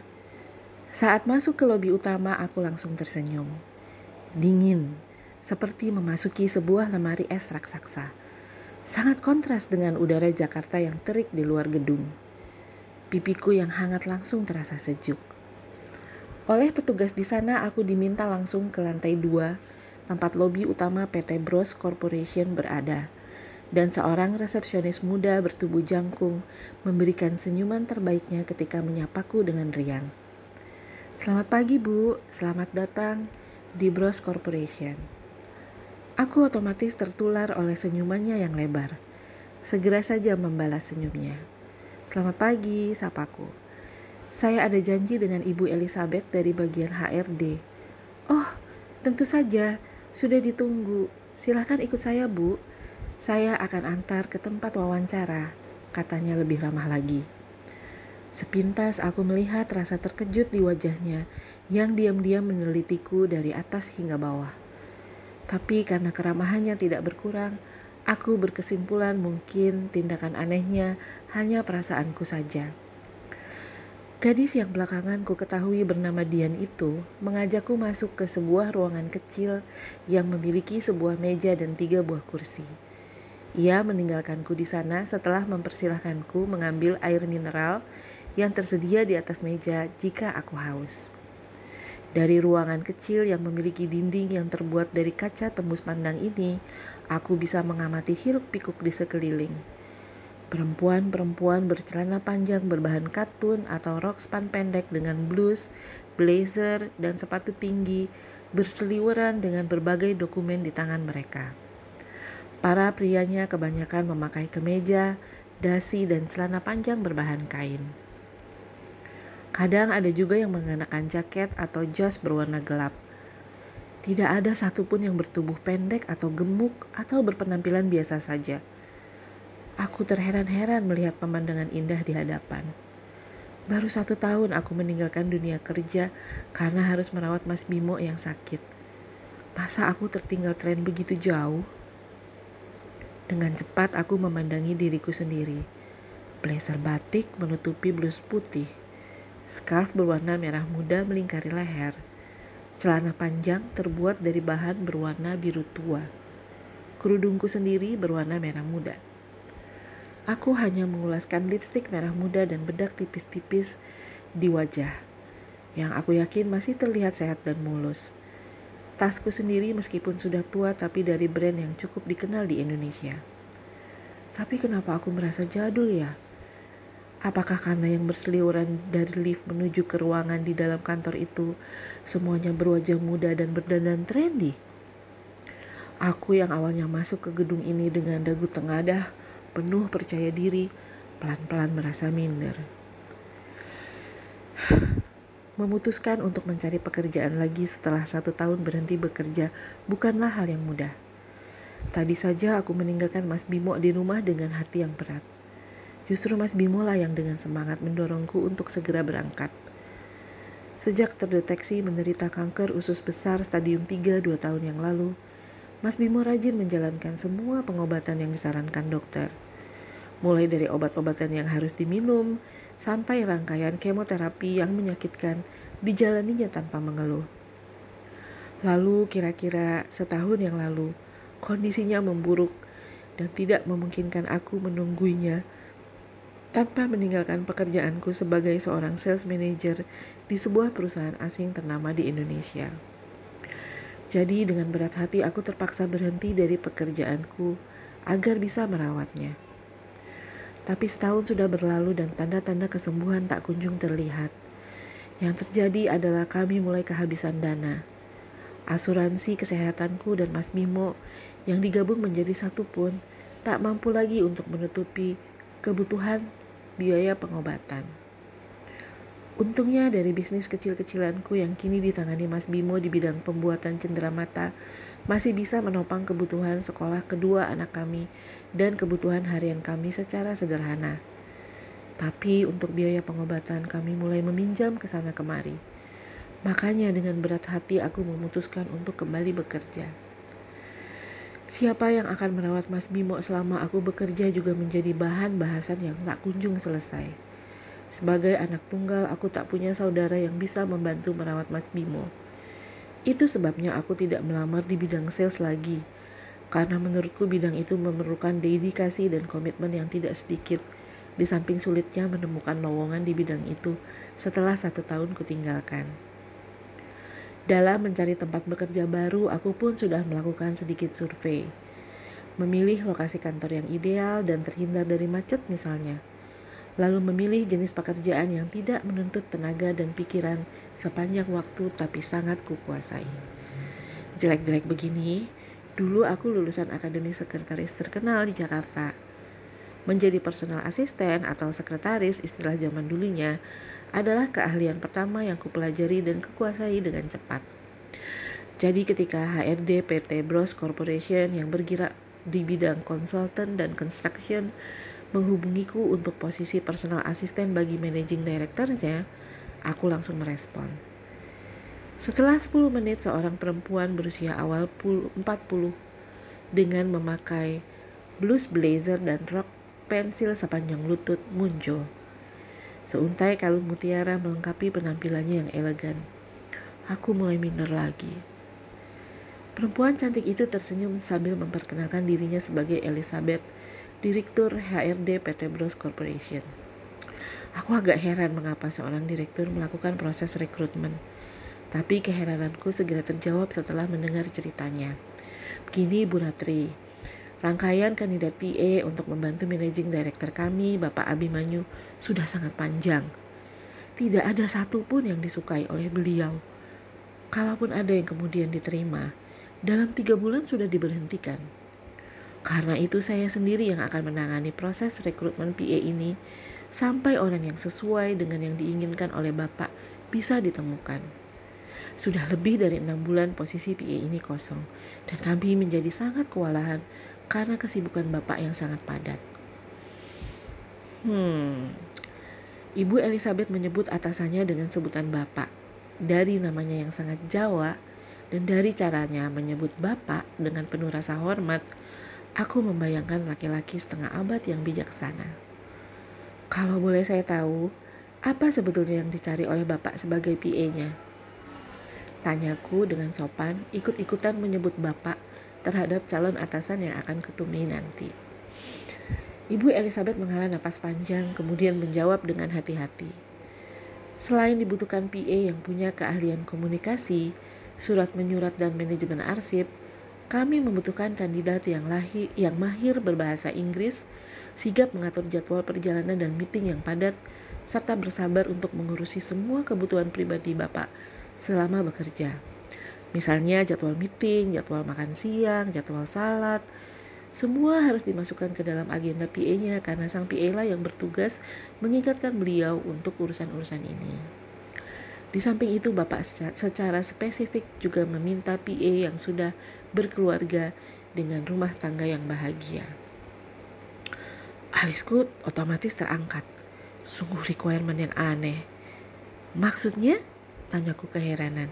Saat masuk ke lobi utama, aku langsung tersenyum. Dingin, seperti memasuki sebuah lemari es raksasa. Sangat kontras dengan udara Jakarta yang terik di luar gedung. Pipiku yang hangat langsung terasa sejuk. Oleh petugas di sana, aku diminta langsung ke lantai dua, tempat lobi utama PT Bros Corporation berada. Dan seorang resepsionis muda bertubuh jangkung memberikan senyuman terbaiknya ketika menyapaku dengan riang. Selamat pagi Bu, selamat datang di Bros Corporation. Aku otomatis tertular oleh senyumannya yang lebar. Segera saja membalas senyumnya. Selamat pagi, sapaku. Saya ada janji dengan Ibu Elizabeth dari bagian HRD. Oh, tentu saja. Sudah ditunggu. Silahkan ikut saya, Bu. Saya akan antar ke tempat wawancara, katanya lebih ramah lagi. Sepintas aku melihat rasa terkejut di wajahnya yang diam-diam menelitiku dari atas hingga bawah. Tapi karena keramahannya tidak berkurang, Aku berkesimpulan mungkin tindakan anehnya hanya perasaanku saja. Gadis yang belakangan ku ketahui bernama Dian itu mengajakku masuk ke sebuah ruangan kecil yang memiliki sebuah meja dan tiga buah kursi. Ia meninggalkanku di sana setelah mempersilahkanku mengambil air mineral yang tersedia di atas meja jika aku haus. Dari ruangan kecil yang memiliki dinding yang terbuat dari kaca tembus pandang ini, aku bisa mengamati hiruk-pikuk di sekeliling. Perempuan-perempuan bercelana panjang berbahan katun atau rok span pendek dengan blus, blazer, dan sepatu tinggi berseliweran dengan berbagai dokumen di tangan mereka. Para prianya kebanyakan memakai kemeja, dasi, dan celana panjang berbahan kain. Kadang ada juga yang mengenakan jaket atau jas berwarna gelap. Tidak ada satupun yang bertubuh pendek atau gemuk atau berpenampilan biasa saja. Aku terheran-heran melihat pemandangan indah di hadapan. Baru satu tahun aku meninggalkan dunia kerja karena harus merawat Mas Bimo yang sakit. Masa aku tertinggal tren begitu jauh? Dengan cepat aku memandangi diriku sendiri. Blazer batik menutupi blus putih Scarf berwarna merah muda melingkari leher. Celana panjang terbuat dari bahan berwarna biru tua. Kerudungku sendiri berwarna merah muda. Aku hanya mengulaskan lipstik merah muda dan bedak tipis-tipis di wajah, yang aku yakin masih terlihat sehat dan mulus. Tasku sendiri meskipun sudah tua tapi dari brand yang cukup dikenal di Indonesia. Tapi kenapa aku merasa jadul ya? Apakah karena yang berseliweran dari lift menuju ke ruangan di dalam kantor itu semuanya berwajah muda dan berdandan trendy? Aku yang awalnya masuk ke gedung ini dengan dagu tengadah, penuh percaya diri, pelan-pelan merasa minder. Memutuskan untuk mencari pekerjaan lagi setelah satu tahun berhenti bekerja bukanlah hal yang mudah. Tadi saja aku meninggalkan Mas Bimo di rumah dengan hati yang berat. Justru Mas Bimo lah yang dengan semangat mendorongku untuk segera berangkat. Sejak terdeteksi menderita kanker usus besar stadium 3 dua tahun yang lalu, Mas Bimo rajin menjalankan semua pengobatan yang disarankan dokter. Mulai dari obat-obatan yang harus diminum, sampai rangkaian kemoterapi yang menyakitkan dijalaninya tanpa mengeluh. Lalu kira-kira setahun yang lalu, kondisinya memburuk dan tidak memungkinkan aku menunggunya tanpa meninggalkan pekerjaanku sebagai seorang sales manager di sebuah perusahaan asing ternama di Indonesia. Jadi dengan berat hati aku terpaksa berhenti dari pekerjaanku agar bisa merawatnya. Tapi setahun sudah berlalu dan tanda-tanda kesembuhan tak kunjung terlihat. Yang terjadi adalah kami mulai kehabisan dana. Asuransi kesehatanku dan Mas Bimo yang digabung menjadi satu pun tak mampu lagi untuk menutupi kebutuhan biaya pengobatan. Untungnya dari bisnis kecil-kecilanku yang kini ditangani Mas Bimo di bidang pembuatan cenderamata masih bisa menopang kebutuhan sekolah kedua anak kami dan kebutuhan harian kami secara sederhana. Tapi untuk biaya pengobatan kami mulai meminjam ke sana kemari. Makanya dengan berat hati aku memutuskan untuk kembali bekerja. Siapa yang akan merawat Mas Bimo selama aku bekerja juga menjadi bahan bahasan yang tak kunjung selesai. Sebagai anak tunggal, aku tak punya saudara yang bisa membantu merawat Mas Bimo. Itu sebabnya aku tidak melamar di bidang sales lagi, karena menurutku bidang itu memerlukan dedikasi dan komitmen yang tidak sedikit, di samping sulitnya menemukan lowongan di bidang itu setelah satu tahun kutinggalkan. Dalam mencari tempat bekerja baru, aku pun sudah melakukan sedikit survei. Memilih lokasi kantor yang ideal dan terhindar dari macet misalnya. Lalu memilih jenis pekerjaan yang tidak menuntut tenaga dan pikiran sepanjang waktu tapi sangat kukuasai. Jelek-jelek begini, dulu aku lulusan akademi sekretaris terkenal di Jakarta. Menjadi personal asisten atau sekretaris istilah zaman dulunya adalah keahlian pertama yang kupelajari dan kukuasai dengan cepat. Jadi ketika HRD PT Bros Corporation yang bergerak di bidang konsultan dan construction menghubungiku untuk posisi personal asisten bagi managing directornya, aku langsung merespon. Setelah 10 menit seorang perempuan berusia awal 40 dengan memakai blus blazer dan rok pensil sepanjang lutut muncul. Seuntai kalung mutiara melengkapi penampilannya yang elegan. Aku mulai minder lagi. Perempuan cantik itu tersenyum sambil memperkenalkan dirinya sebagai Elizabeth, Direktur HRD PT Bros Corporation. Aku agak heran mengapa seorang direktur melakukan proses rekrutmen. Tapi keherananku segera terjawab setelah mendengar ceritanya. Begini Bu Ratri, Rangkaian kandidat PA untuk membantu managing director kami, Bapak Abimanyu, sudah sangat panjang. Tidak ada satupun yang disukai oleh beliau. Kalaupun ada yang kemudian diterima, dalam tiga bulan sudah diberhentikan. Karena itu saya sendiri yang akan menangani proses rekrutmen PA ini sampai orang yang sesuai dengan yang diinginkan oleh Bapak bisa ditemukan. Sudah lebih dari enam bulan posisi PA ini kosong dan kami menjadi sangat kewalahan karena kesibukan bapak yang sangat padat. Hmm, Ibu Elizabeth menyebut atasannya dengan sebutan bapak. Dari namanya yang sangat Jawa dan dari caranya menyebut bapak dengan penuh rasa hormat, aku membayangkan laki-laki setengah abad yang bijaksana. Kalau boleh saya tahu, apa sebetulnya yang dicari oleh bapak sebagai PA-nya? Tanyaku dengan sopan, ikut-ikutan menyebut bapak terhadap calon atasan yang akan kutemui nanti. Ibu Elizabeth menghela napas panjang, kemudian menjawab dengan hati-hati. Selain dibutuhkan PA yang punya keahlian komunikasi, surat menyurat dan manajemen arsip, kami membutuhkan kandidat yang lahir, yang mahir berbahasa Inggris, sigap mengatur jadwal perjalanan dan meeting yang padat, serta bersabar untuk mengurusi semua kebutuhan pribadi Bapak selama bekerja. Misalnya jadwal meeting, jadwal makan siang, jadwal salat, semua harus dimasukkan ke dalam agenda PA-nya karena sang PA lah yang bertugas mengingatkan beliau untuk urusan-urusan ini. Di samping itu Bapak secara spesifik juga meminta PA yang sudah berkeluarga dengan rumah tangga yang bahagia. Alisku otomatis terangkat. Sungguh requirement yang aneh. Maksudnya? Tanyaku keheranan.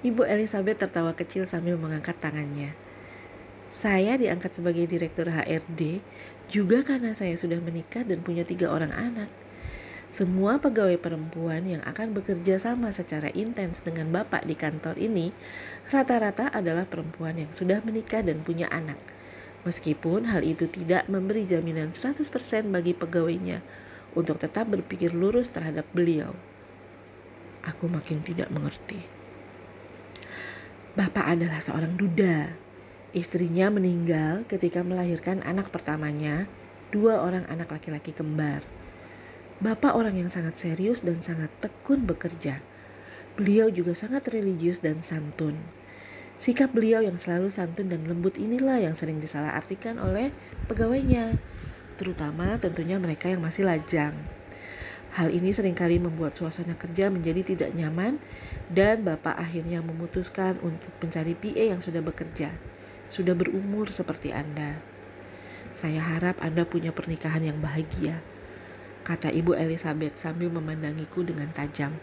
Ibu Elizabeth tertawa kecil sambil mengangkat tangannya. Saya diangkat sebagai direktur HRD juga karena saya sudah menikah dan punya tiga orang anak. Semua pegawai perempuan yang akan bekerja sama secara intens dengan bapak di kantor ini rata-rata adalah perempuan yang sudah menikah dan punya anak. Meskipun hal itu tidak memberi jaminan 100% bagi pegawainya untuk tetap berpikir lurus terhadap beliau. Aku makin tidak mengerti. Bapak adalah seorang duda. Istrinya meninggal ketika melahirkan anak pertamanya, dua orang anak laki-laki kembar. Bapak orang yang sangat serius dan sangat tekun bekerja. Beliau juga sangat religius dan santun. Sikap beliau yang selalu santun dan lembut inilah yang sering disalahartikan oleh pegawainya, terutama tentunya mereka yang masih lajang. Hal ini sering kali membuat suasana kerja menjadi tidak nyaman dan Bapak akhirnya memutuskan untuk mencari PA yang sudah bekerja, sudah berumur seperti Anda. Saya harap Anda punya pernikahan yang bahagia, kata Ibu Elizabeth sambil memandangiku dengan tajam.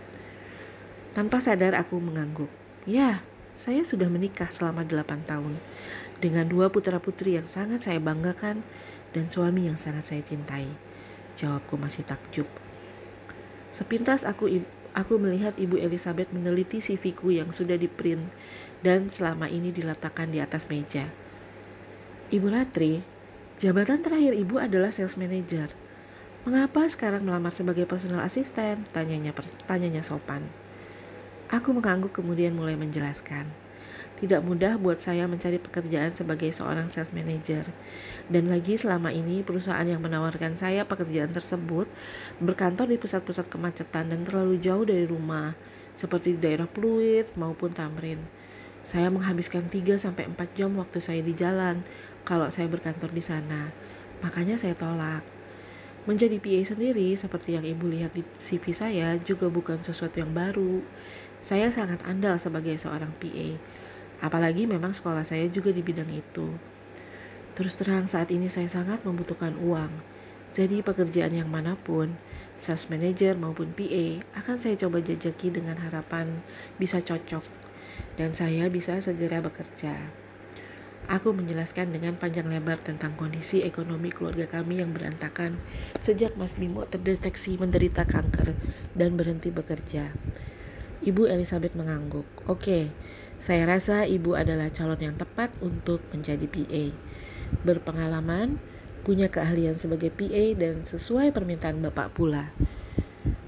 Tanpa sadar aku mengangguk. Ya, saya sudah menikah selama 8 tahun dengan dua putra-putri yang sangat saya banggakan dan suami yang sangat saya cintai. Jawabku masih takjub. Sepintas aku aku melihat Ibu Elizabeth meneliti CV-ku yang sudah di-print dan selama ini diletakkan di atas meja. Ibu Latri, jabatan terakhir Ibu adalah sales manager. Mengapa sekarang melamar sebagai personal assistant? Tanyanya, tanyanya sopan. Aku mengangguk kemudian mulai menjelaskan. Tidak mudah buat saya mencari pekerjaan sebagai seorang sales manager. Dan lagi selama ini perusahaan yang menawarkan saya pekerjaan tersebut berkantor di pusat-pusat kemacetan dan terlalu jauh dari rumah, seperti di daerah Pluit maupun Tamrin. Saya menghabiskan 3 sampai 4 jam waktu saya di jalan kalau saya berkantor di sana. Makanya saya tolak. Menjadi PA sendiri seperti yang Ibu lihat di CV saya juga bukan sesuatu yang baru. Saya sangat andal sebagai seorang PA Apalagi memang sekolah saya juga di bidang itu. Terus terang saat ini saya sangat membutuhkan uang. Jadi pekerjaan yang mana pun, sales manager maupun PA akan saya coba jajaki dengan harapan bisa cocok dan saya bisa segera bekerja. Aku menjelaskan dengan panjang lebar tentang kondisi ekonomi keluarga kami yang berantakan sejak Mas Bimo terdeteksi menderita kanker dan berhenti bekerja. Ibu Elizabeth mengangguk. Oke, saya rasa ibu adalah calon yang tepat untuk menjadi PA. Berpengalaman, punya keahlian sebagai PA dan sesuai permintaan bapak pula.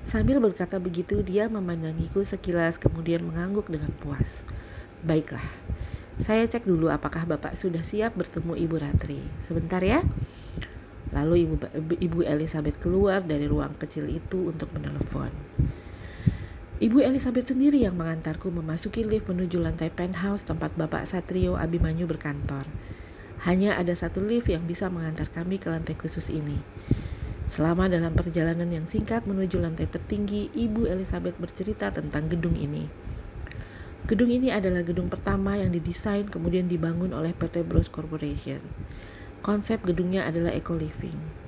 Sambil berkata begitu, dia memandangiku sekilas kemudian mengangguk dengan puas. Baiklah, saya cek dulu apakah Bapak sudah siap bertemu Ibu Ratri. Sebentar ya. Lalu Ibu, Ibu Elizabeth keluar dari ruang kecil itu untuk menelepon. Ibu Elizabeth sendiri yang mengantarku memasuki lift menuju lantai penthouse tempat Bapak Satrio Abimanyu berkantor. Hanya ada satu lift yang bisa mengantar kami ke lantai khusus ini. Selama dalam perjalanan yang singkat menuju lantai tertinggi, Ibu Elizabeth bercerita tentang gedung ini. Gedung ini adalah gedung pertama yang didesain kemudian dibangun oleh PT Bros Corporation. Konsep gedungnya adalah eco living.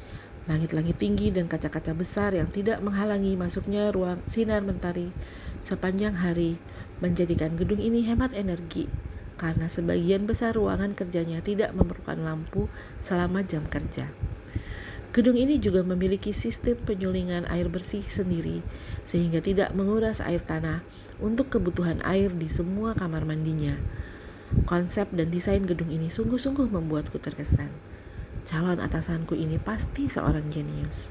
Langit-langit tinggi dan kaca-kaca besar yang tidak menghalangi masuknya ruang sinar mentari sepanjang hari menjadikan gedung ini hemat energi karena sebagian besar ruangan kerjanya tidak memerlukan lampu selama jam kerja. Gedung ini juga memiliki sistem penyulingan air bersih sendiri sehingga tidak menguras air tanah untuk kebutuhan air di semua kamar mandinya. Konsep dan desain gedung ini sungguh-sungguh membuatku terkesan. Calon atasanku ini pasti seorang jenius.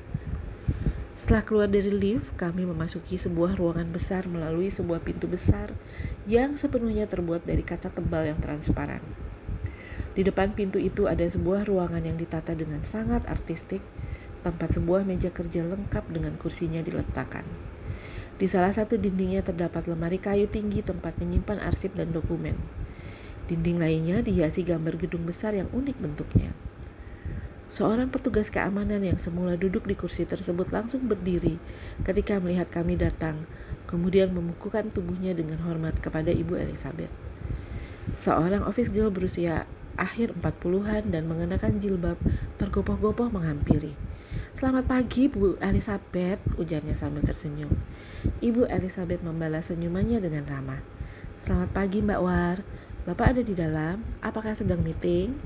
Setelah keluar dari lift, kami memasuki sebuah ruangan besar melalui sebuah pintu besar yang sepenuhnya terbuat dari kaca tebal yang transparan. Di depan pintu itu ada sebuah ruangan yang ditata dengan sangat artistik, tempat sebuah meja kerja lengkap dengan kursinya diletakkan. Di salah satu dindingnya terdapat lemari kayu tinggi tempat menyimpan arsip dan dokumen. Dinding lainnya dihiasi gambar gedung besar yang unik bentuknya. Seorang petugas keamanan yang semula duduk di kursi tersebut langsung berdiri ketika melihat kami datang, kemudian memukukan tubuhnya dengan hormat kepada Ibu Elizabeth. Seorang office girl berusia akhir 40-an dan mengenakan jilbab tergopoh-gopoh menghampiri. Selamat pagi Bu Elizabeth, ujarnya sambil tersenyum. Ibu Elizabeth membalas senyumannya dengan ramah. Selamat pagi Mbak War, Bapak ada di dalam, apakah sedang meeting?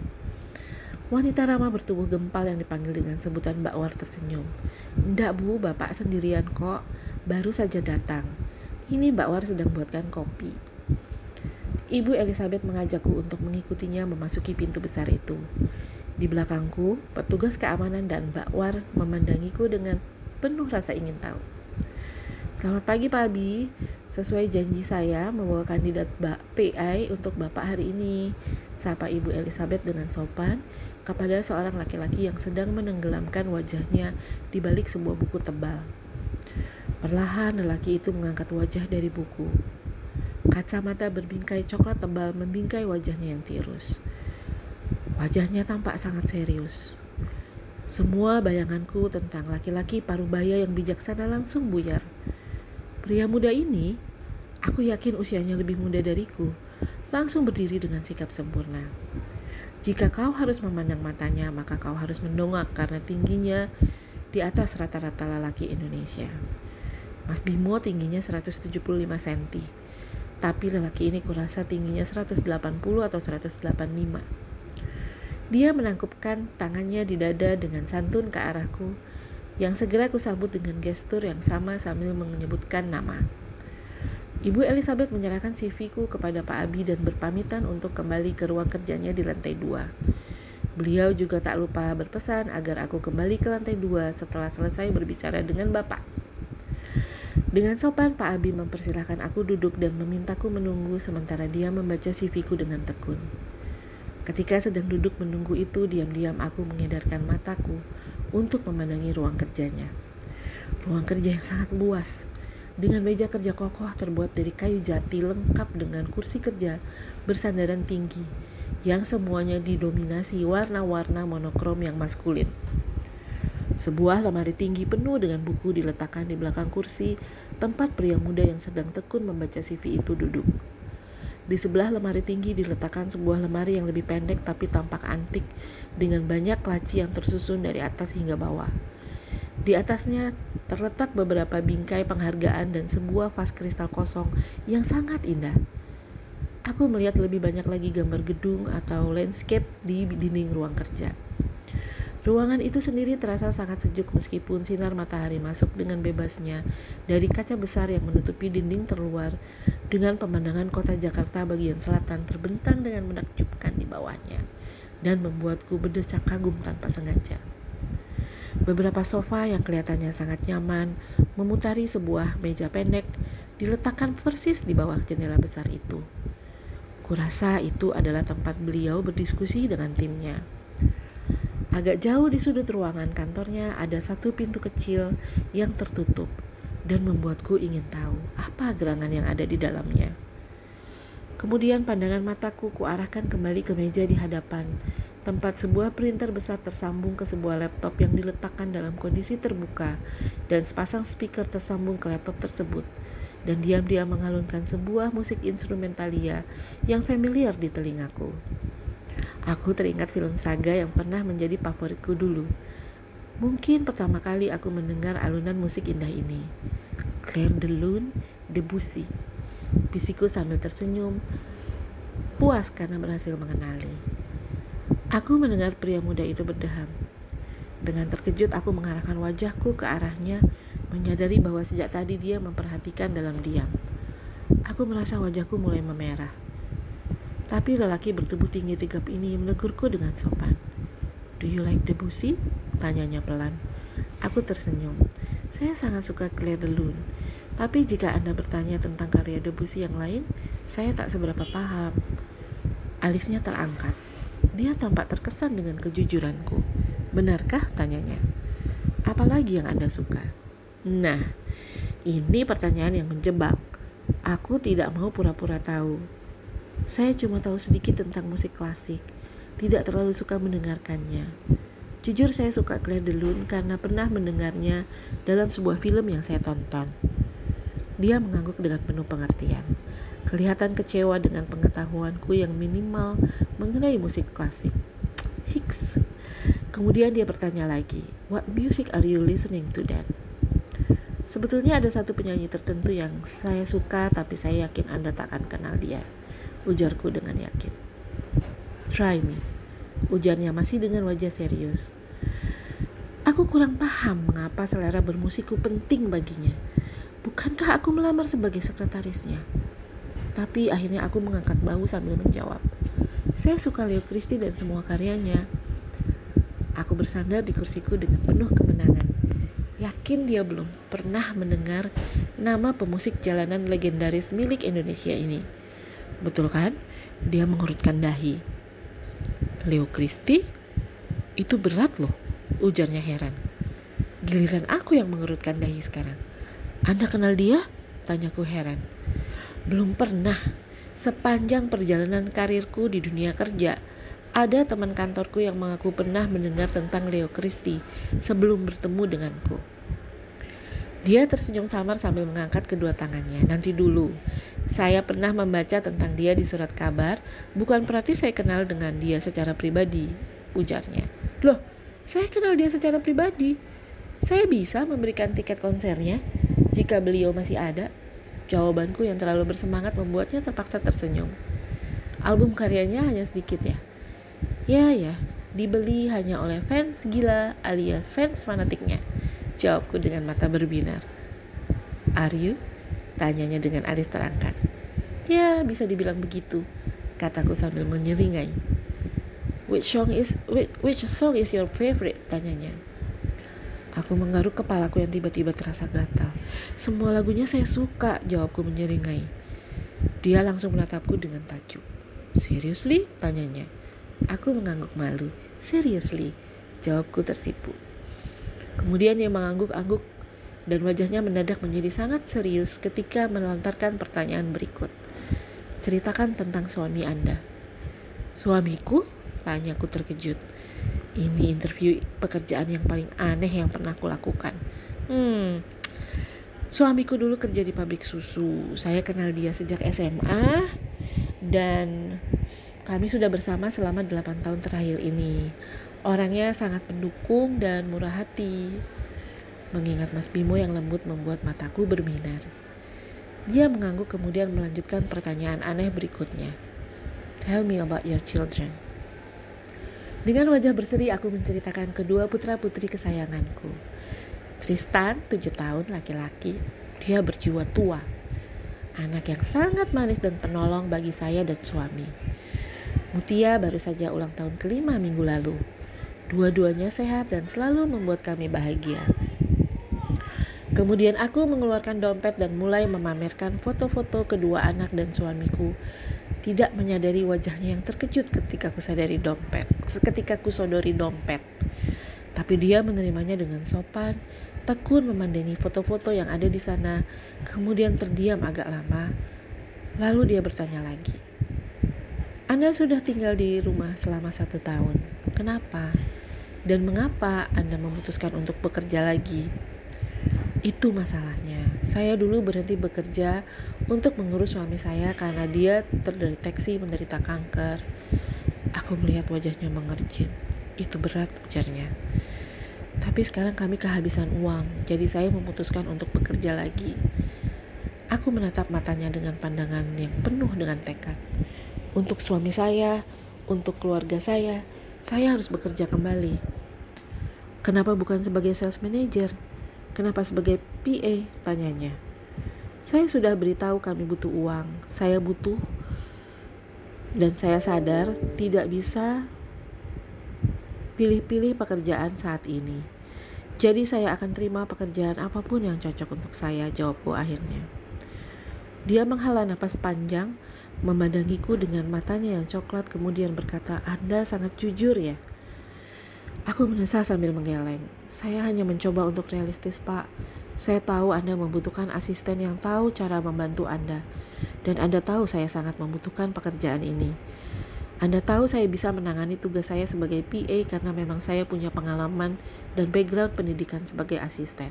Wanita ramah bertubuh gempal yang dipanggil dengan sebutan Mbak War tersenyum. Ndak Bu, Bapak sendirian kok, baru saja datang. Ini Mbak War sedang buatkan kopi. Ibu Elizabeth mengajakku untuk mengikutinya memasuki pintu besar itu. Di belakangku, petugas keamanan dan Mbak War memandangiku dengan penuh rasa ingin tahu. Selamat pagi Pak Abi, sesuai janji saya membawa kandidat PI untuk Bapak hari ini. Sapa Ibu Elizabeth dengan sopan kepada seorang laki-laki yang sedang menenggelamkan wajahnya di balik sebuah buku tebal. Perlahan lelaki itu mengangkat wajah dari buku. Kacamata berbingkai coklat tebal membingkai wajahnya yang tirus. Wajahnya tampak sangat serius. Semua bayanganku tentang laki-laki parubaya yang bijaksana langsung buyar. Pria muda ini, aku yakin usianya lebih muda dariku, langsung berdiri dengan sikap sempurna. Jika kau harus memandang matanya, maka kau harus mendongak karena tingginya di atas rata-rata lelaki Indonesia. Mas Bimo tingginya 175 cm, tapi lelaki ini kurasa tingginya 180 atau 185. Dia menangkupkan tangannya di dada dengan santun ke arahku, yang segera kusambut dengan gestur yang sama sambil menyebutkan nama. Ibu Elizabeth menyerahkan CV-ku kepada Pak Abi dan berpamitan untuk kembali ke ruang kerjanya di lantai dua. Beliau juga tak lupa berpesan agar aku kembali ke lantai dua setelah selesai berbicara dengan Bapak. Dengan sopan, Pak Abi mempersilahkan aku duduk dan memintaku menunggu sementara dia membaca CV-ku dengan tekun. Ketika sedang duduk menunggu itu, diam-diam aku mengedarkan mataku untuk memandangi ruang kerjanya. Ruang kerja yang sangat luas, dengan meja kerja kokoh terbuat dari kayu jati lengkap dengan kursi kerja bersandaran tinggi yang semuanya didominasi warna-warna monokrom yang maskulin. Sebuah lemari tinggi penuh dengan buku diletakkan di belakang kursi tempat pria muda yang sedang tekun membaca CV itu duduk. Di sebelah lemari tinggi diletakkan sebuah lemari yang lebih pendek tapi tampak antik dengan banyak laci yang tersusun dari atas hingga bawah. Di atasnya terletak beberapa bingkai penghargaan dan sebuah vas kristal kosong yang sangat indah. Aku melihat lebih banyak lagi gambar gedung atau landscape di dinding ruang kerja. Ruangan itu sendiri terasa sangat sejuk meskipun sinar matahari masuk dengan bebasnya dari kaca besar yang menutupi dinding terluar dengan pemandangan kota Jakarta bagian selatan terbentang dengan menakjubkan di bawahnya dan membuatku berdecak kagum tanpa sengaja. Beberapa sofa yang kelihatannya sangat nyaman memutari sebuah meja pendek diletakkan persis di bawah jendela besar itu. Kurasa itu adalah tempat beliau berdiskusi dengan timnya. Agak jauh di sudut ruangan kantornya ada satu pintu kecil yang tertutup dan membuatku ingin tahu apa gerangan yang ada di dalamnya. Kemudian pandangan mataku kuarahkan kembali ke meja di hadapan, tempat sebuah printer besar tersambung ke sebuah laptop yang diletakkan dalam kondisi terbuka dan sepasang speaker tersambung ke laptop tersebut dan diam-diam mengalunkan sebuah musik instrumentalia yang familiar di telingaku. Aku teringat film saga yang pernah menjadi favoritku dulu. Mungkin pertama kali aku mendengar alunan musik indah ini. Claire de Lune, Debussy. Bisiku sambil tersenyum, puas karena berhasil mengenali. Aku mendengar pria muda itu berdeham. Dengan terkejut aku mengarahkan wajahku ke arahnya menyadari bahwa sejak tadi dia memperhatikan dalam diam. Aku merasa wajahku mulai memerah. Tapi lelaki bertubuh tinggi tegap ini menegurku dengan sopan. Do you like Debussy? Tanyanya pelan. Aku tersenyum. Saya sangat suka Claire de Lune. Tapi jika Anda bertanya tentang karya Debussy yang lain, saya tak seberapa paham. Alisnya terangkat. Dia tampak terkesan dengan kejujuranku. Benarkah? Tanyanya. Apalagi yang Anda suka? Nah, ini pertanyaan yang menjebak. Aku tidak mau pura-pura tahu. Saya cuma tahu sedikit tentang musik klasik, tidak terlalu suka mendengarkannya. Jujur saya suka Claire de Lune karena pernah mendengarnya dalam sebuah film yang saya tonton. Dia mengangguk dengan penuh pengertian. Kelihatan kecewa dengan pengetahuanku yang minimal mengenai musik klasik. Hicks. Kemudian dia bertanya lagi, What music are you listening to then? Sebetulnya ada satu penyanyi tertentu yang saya suka tapi saya yakin Anda tak akan kenal dia. Ujarku dengan yakin. Try me. Ujarnya masih dengan wajah serius. Aku kurang paham mengapa selera bermusikku penting baginya. Bukankah aku melamar sebagai sekretarisnya? Tapi akhirnya aku mengangkat bahu sambil menjawab. Saya suka Leo Christie dan semua karyanya. Aku bersandar di kursiku dengan penuh kemenangan. Yakin dia belum pernah mendengar nama pemusik jalanan legendaris milik Indonesia ini. Betul kan? Dia mengurutkan dahi. Leo Christie? Itu berat loh, ujarnya heran. Giliran aku yang mengurutkan dahi sekarang. Anda kenal dia? Tanyaku heran. Belum pernah. Sepanjang perjalanan karirku di dunia kerja, ada teman kantorku yang mengaku pernah mendengar tentang Leo Christie sebelum bertemu denganku. Dia tersenyum samar sambil mengangkat kedua tangannya. Nanti dulu, saya pernah membaca tentang dia di surat kabar, bukan berarti saya kenal dengan dia secara pribadi, ujarnya. Loh, saya kenal dia secara pribadi. Saya bisa memberikan tiket konsernya jika beliau masih ada. Jawabanku yang terlalu bersemangat membuatnya terpaksa tersenyum. Album karyanya hanya sedikit ya, Ya ya, dibeli hanya oleh fans gila alias fans fanatiknya. Jawabku dengan mata berbinar. Are you? Tanyanya dengan alis terangkat. Ya, bisa dibilang begitu, kataku sambil menyeringai. Which song is which, which song is your favorite? Tanyanya. Aku menggaruk kepalaku yang tiba-tiba terasa gatal. Semua lagunya saya suka, jawabku menyeringai. Dia langsung menatapku dengan tajuk. Seriously? Tanyanya. Aku mengangguk malu. Seriously, jawabku tersipu. Kemudian ia mengangguk-angguk dan wajahnya mendadak menjadi sangat serius ketika melontarkan pertanyaan berikut. Ceritakan tentang suami Anda. Suamiku? Tanyaku terkejut. Ini interview pekerjaan yang paling aneh yang pernah aku lakukan. Hmm, suamiku dulu kerja di pabrik susu. Saya kenal dia sejak SMA dan kami sudah bersama selama 8 tahun terakhir ini. Orangnya sangat pendukung dan murah hati. Mengingat Mas Bimo yang lembut membuat mataku berbinar. Dia mengangguk kemudian melanjutkan pertanyaan aneh berikutnya. Tell me about your children. Dengan wajah berseri aku menceritakan kedua putra-putri kesayanganku. Tristan, tujuh tahun, laki-laki. Dia berjiwa tua. Anak yang sangat manis dan penolong bagi saya dan suami. Mutia baru saja ulang tahun kelima minggu lalu. Dua-duanya sehat dan selalu membuat kami bahagia. Kemudian aku mengeluarkan dompet dan mulai memamerkan foto-foto kedua anak dan suamiku tidak menyadari wajahnya yang terkejut ketika ku sadari dompet, ketika ku sodori dompet. Tapi dia menerimanya dengan sopan, tekun memandangi foto-foto yang ada di sana, kemudian terdiam agak lama. Lalu dia bertanya lagi, Anda sudah tinggal di rumah selama satu tahun, kenapa? Dan mengapa Anda memutuskan untuk bekerja lagi? Itu masalahnya. Saya dulu berhenti bekerja untuk mengurus suami saya karena dia terdeteksi menderita kanker. Aku melihat wajahnya mengerjit. Itu berat ujarnya. Tapi sekarang kami kehabisan uang, jadi saya memutuskan untuk bekerja lagi. Aku menatap matanya dengan pandangan yang penuh dengan tekad. Untuk suami saya, untuk keluarga saya, saya harus bekerja kembali. Kenapa bukan sebagai sales manager? Kenapa sebagai PA? Tanyanya. Saya sudah beritahu kami butuh uang. Saya butuh dan saya sadar tidak bisa pilih-pilih pekerjaan saat ini. Jadi saya akan terima pekerjaan apa pun yang cocok untuk saya, jawabku akhirnya. Dia menghela napas panjang, memandangiku dengan matanya yang coklat kemudian berkata, Anda sangat jujur ya. Aku menesa sambil menggeleng. Saya hanya mencoba untuk realistis, Pak. Saya tahu Anda membutuhkan asisten yang tahu cara membantu Anda. Dan Anda tahu saya sangat membutuhkan pekerjaan ini. Anda tahu saya bisa menangani tugas saya sebagai PA karena memang saya punya pengalaman dan background pendidikan sebagai asisten.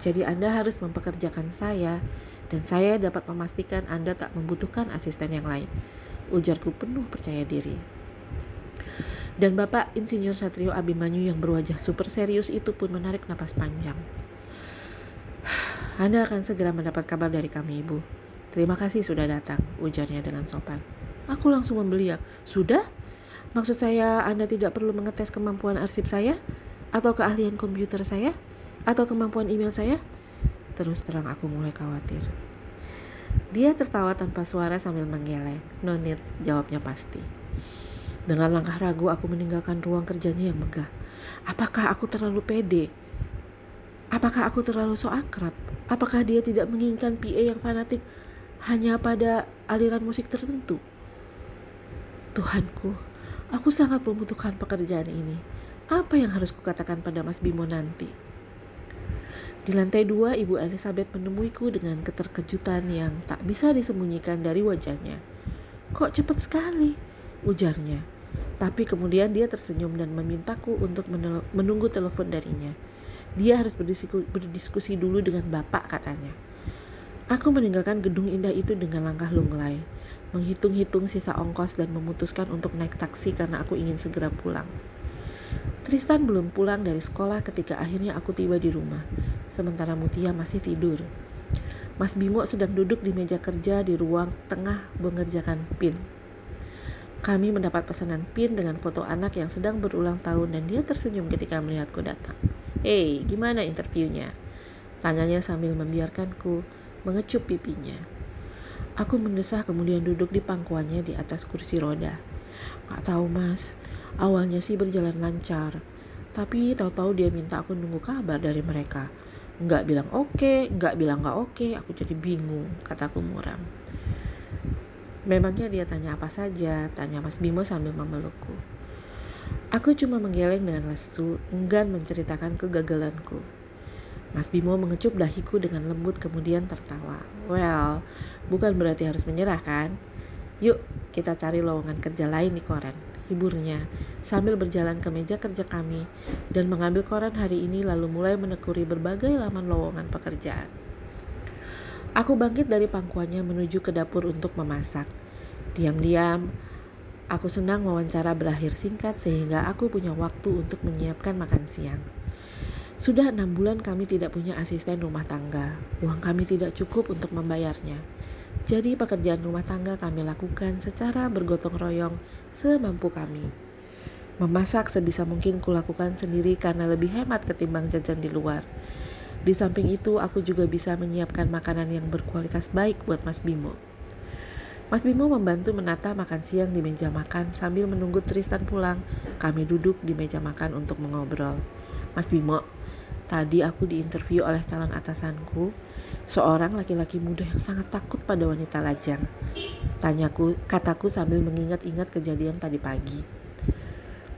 Jadi Anda harus mempekerjakan saya dan saya dapat memastikan Anda tak membutuhkan asisten yang lain. Ujarku penuh percaya diri. Dan Bapak Insinyur Satrio Abimanyu yang berwajah super serius itu pun menarik napas panjang. Anda akan segera mendapat kabar dari kami, Ibu. Terima kasih sudah datang, ujarnya dengan sopan. Aku langsung membeliak. Sudah? Maksud saya Anda tidak perlu mengetes kemampuan arsip saya? Atau keahlian komputer saya? Atau kemampuan email saya? Terus terang aku mulai khawatir. Dia tertawa tanpa suara sambil menggeleng. No need, jawabnya pasti. Dengan langkah ragu aku meninggalkan ruang kerjanya yang megah. Apakah aku terlalu pede? Apakah aku terlalu so akrab? Apakah dia tidak menginginkan PA yang fanatik hanya pada aliran musik tertentu? Tuhanku, aku sangat membutuhkan pekerjaan ini. Apa yang harus kukatakan pada Mas Bimo nanti? Di lantai dua, Ibu Elizabeth menemuiku dengan keterkejutan yang tak bisa disembunyikan dari wajahnya. Kok cepat sekali? Ujarnya. Tapi kemudian dia tersenyum dan memintaku untuk menunggu telepon darinya. Dia harus berdiskusi, dulu dengan bapak katanya. Aku meninggalkan gedung indah itu dengan langkah lunglai, menghitung-hitung sisa ongkos dan memutuskan untuk naik taksi karena aku ingin segera pulang. Tristan belum pulang dari sekolah ketika akhirnya aku tiba di rumah, sementara Mutia masih tidur. Mas Bimo sedang duduk di meja kerja di ruang tengah mengerjakan pin. Kami mendapat pesanan PIN dengan foto anak yang sedang berulang tahun dan dia tersenyum ketika melihatku datang. Hei, gimana interviewnya? Tanyanya sambil membiarkanku mengecup pipinya. Aku mendesah kemudian duduk di pangkuannya di atas kursi roda. Gak tahu mas, awalnya sih berjalan lancar. Tapi tahu-tahu dia minta aku nunggu kabar dari mereka. Nggak bilang oke, okay, nggak bilang nggak oke, okay, aku jadi bingung, kataku muram. Memangnya dia tanya apa saja, tanya Mas Bimo sambil memelukku. Aku cuma menggeleng dengan lesu, enggan menceritakan kegagalanku. Mas Bimo mengecup dahiku dengan lembut kemudian tertawa. Well, bukan berarti harus menyerah kan? Yuk, kita cari lowongan kerja lain di koran. Hiburnya, sambil berjalan ke meja kerja kami dan mengambil koran hari ini lalu mulai menekuri berbagai laman lowongan pekerjaan. Aku bangkit dari pangkuannya menuju ke dapur untuk memasak. Diam-diam, aku senang wawancara berakhir singkat sehingga aku punya waktu untuk menyiapkan makan siang. Sudah enam bulan kami tidak punya asisten rumah tangga. Uang kami tidak cukup untuk membayarnya. Jadi pekerjaan rumah tangga kami lakukan secara bergotong royong semampu kami. Memasak sebisa mungkin kulakukan sendiri karena lebih hemat ketimbang jajan di luar. Di samping itu, aku juga bisa menyiapkan makanan yang berkualitas baik buat Mas Bimo. Mas Bimo membantu menata makan siang di meja makan sambil menunggu Tristan pulang. Kami duduk di meja makan untuk mengobrol. Mas Bimo, Tadi aku diinterview oleh calon atasanku, seorang laki-laki muda yang sangat takut pada wanita lajang. Tanyaku, kataku sambil mengingat-ingat kejadian tadi pagi.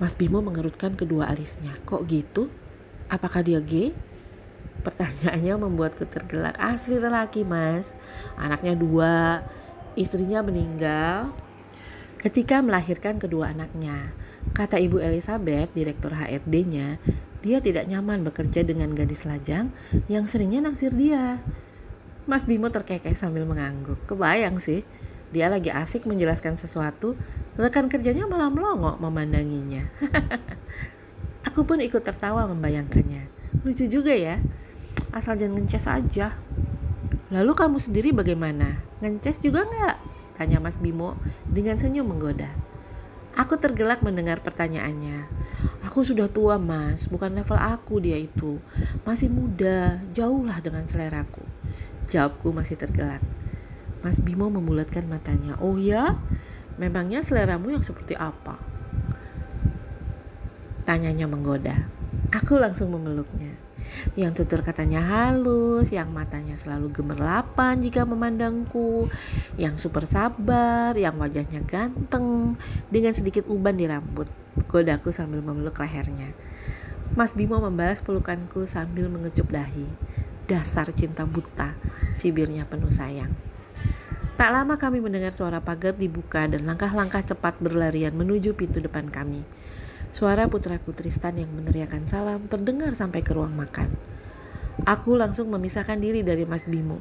Mas Bimo mengerutkan kedua alisnya. Kok gitu? Apakah dia gay? Pertanyaannya membuatku tergelak. Asli lelaki mas, anaknya dua, istrinya meninggal ketika melahirkan kedua anaknya. Kata Ibu Elizabeth, direktur HRD-nya, dia tidak nyaman bekerja dengan gadis lajang yang seringnya naksir dia. Mas Bimo terkekeh sambil mengangguk. Kebayang sih, dia lagi asik menjelaskan sesuatu, rekan kerjanya malah melongo memandanginya. (laughs) Aku pun ikut tertawa membayangkannya. Lucu juga ya, asal jangan ngeces aja. Lalu kamu sendiri bagaimana? Ngeces juga nggak? Tanya Mas Bimo dengan senyum menggoda. Aku tergelak mendengar pertanyaannya. Aku sudah tua mas, bukan level aku dia itu. Masih muda, jauhlah dengan seleraku. Jawabku masih tergelak. Mas Bimo memulatkan matanya. Oh ya? Memangnya seleramu yang seperti apa? Tanyanya menggoda. Aku langsung memeluknya. Yang tutur katanya halus, yang matanya selalu gemerlapan jika memandangku, yang super sabar, yang wajahnya ganteng, dengan sedikit uban di rambut. Godaku sambil memeluk lehernya. Mas Bimo membalas pelukanku sambil mengecup dahi. Dasar cinta buta, cibirnya penuh sayang. Tak lama kami mendengar suara pagar dibuka dan langkah-langkah cepat berlarian menuju pintu depan kami. Suara putraku Tristan yang meneriakan salam terdengar sampai ke ruang makan. Aku langsung memisahkan diri dari Mas Bimo,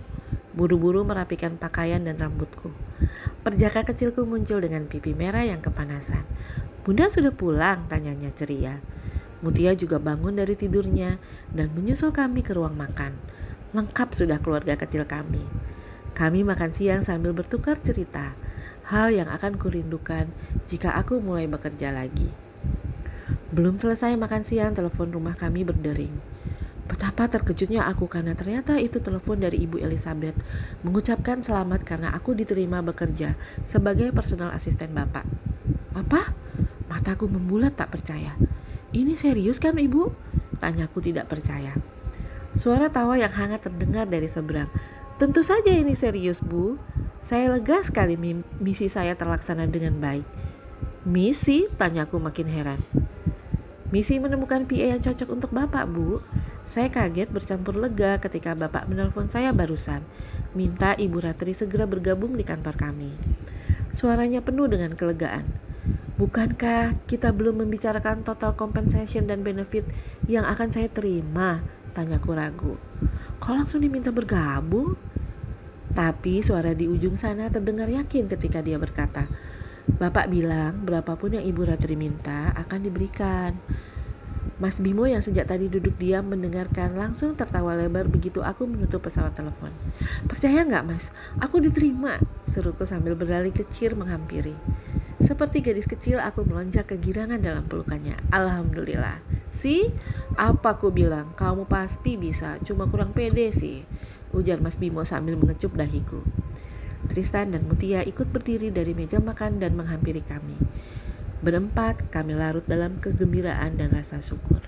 buru-buru merapikan pakaian dan rambutku. Perjaka kecilku muncul dengan pipi merah yang kepanasan. Bunda sudah pulang, tanyanya ceria. Mutia juga bangun dari tidurnya dan menyusul kami ke ruang makan. Lengkap sudah keluarga kecil kami. Kami makan siang sambil bertukar cerita, hal yang akan kurindukan jika aku mulai bekerja lagi. Belum selesai makan siang, telepon rumah kami berdering. Betapa terkejutnya aku karena ternyata itu telepon dari Ibu Elizabeth mengucapkan selamat karena aku diterima bekerja sebagai personal asisten Bapak. Apa? Mataku membulat tak percaya. Ini serius kan Ibu? Tanyaku tidak percaya. Suara tawa yang hangat terdengar dari seberang. Tentu saja ini serius, Bu. Saya lega sekali misi saya terlaksana dengan baik. Misi? Tanyaku makin heran. Misi menemukan PA yang cocok untuk Bapak, Bu. Saya kaget bercampur lega ketika Bapak menelpon saya barusan, minta Ibu Ratri segera bergabung di kantor kami. Suaranya penuh dengan kelegaan. Bukankah kita belum membicarakan total compensation dan benefit yang akan saya terima? Tanyaku ragu. Kok langsung diminta bergabung? Tapi suara di ujung sana terdengar yakin ketika dia berkata, Bapak bilang berapapun yang Ibu Ratri minta akan diberikan. Mas Bimo yang sejak tadi duduk diam mendengarkan langsung tertawa lebar begitu aku menutup pesawat telepon. Percaya nggak mas? Aku diterima, seruku sambil berlari kecil menghampiri. Seperti gadis kecil aku melonjak kegirangan dalam pelukannya. Alhamdulillah. Si, apa aku bilang? Kamu pasti bisa, cuma kurang pede sih. Ujar Mas Bimo sambil mengecup dahiku. Tristan dan Mutia ikut berdiri dari meja makan dan menghampiri kami. Berempat, kami larut dalam kegembiraan dan rasa syukur.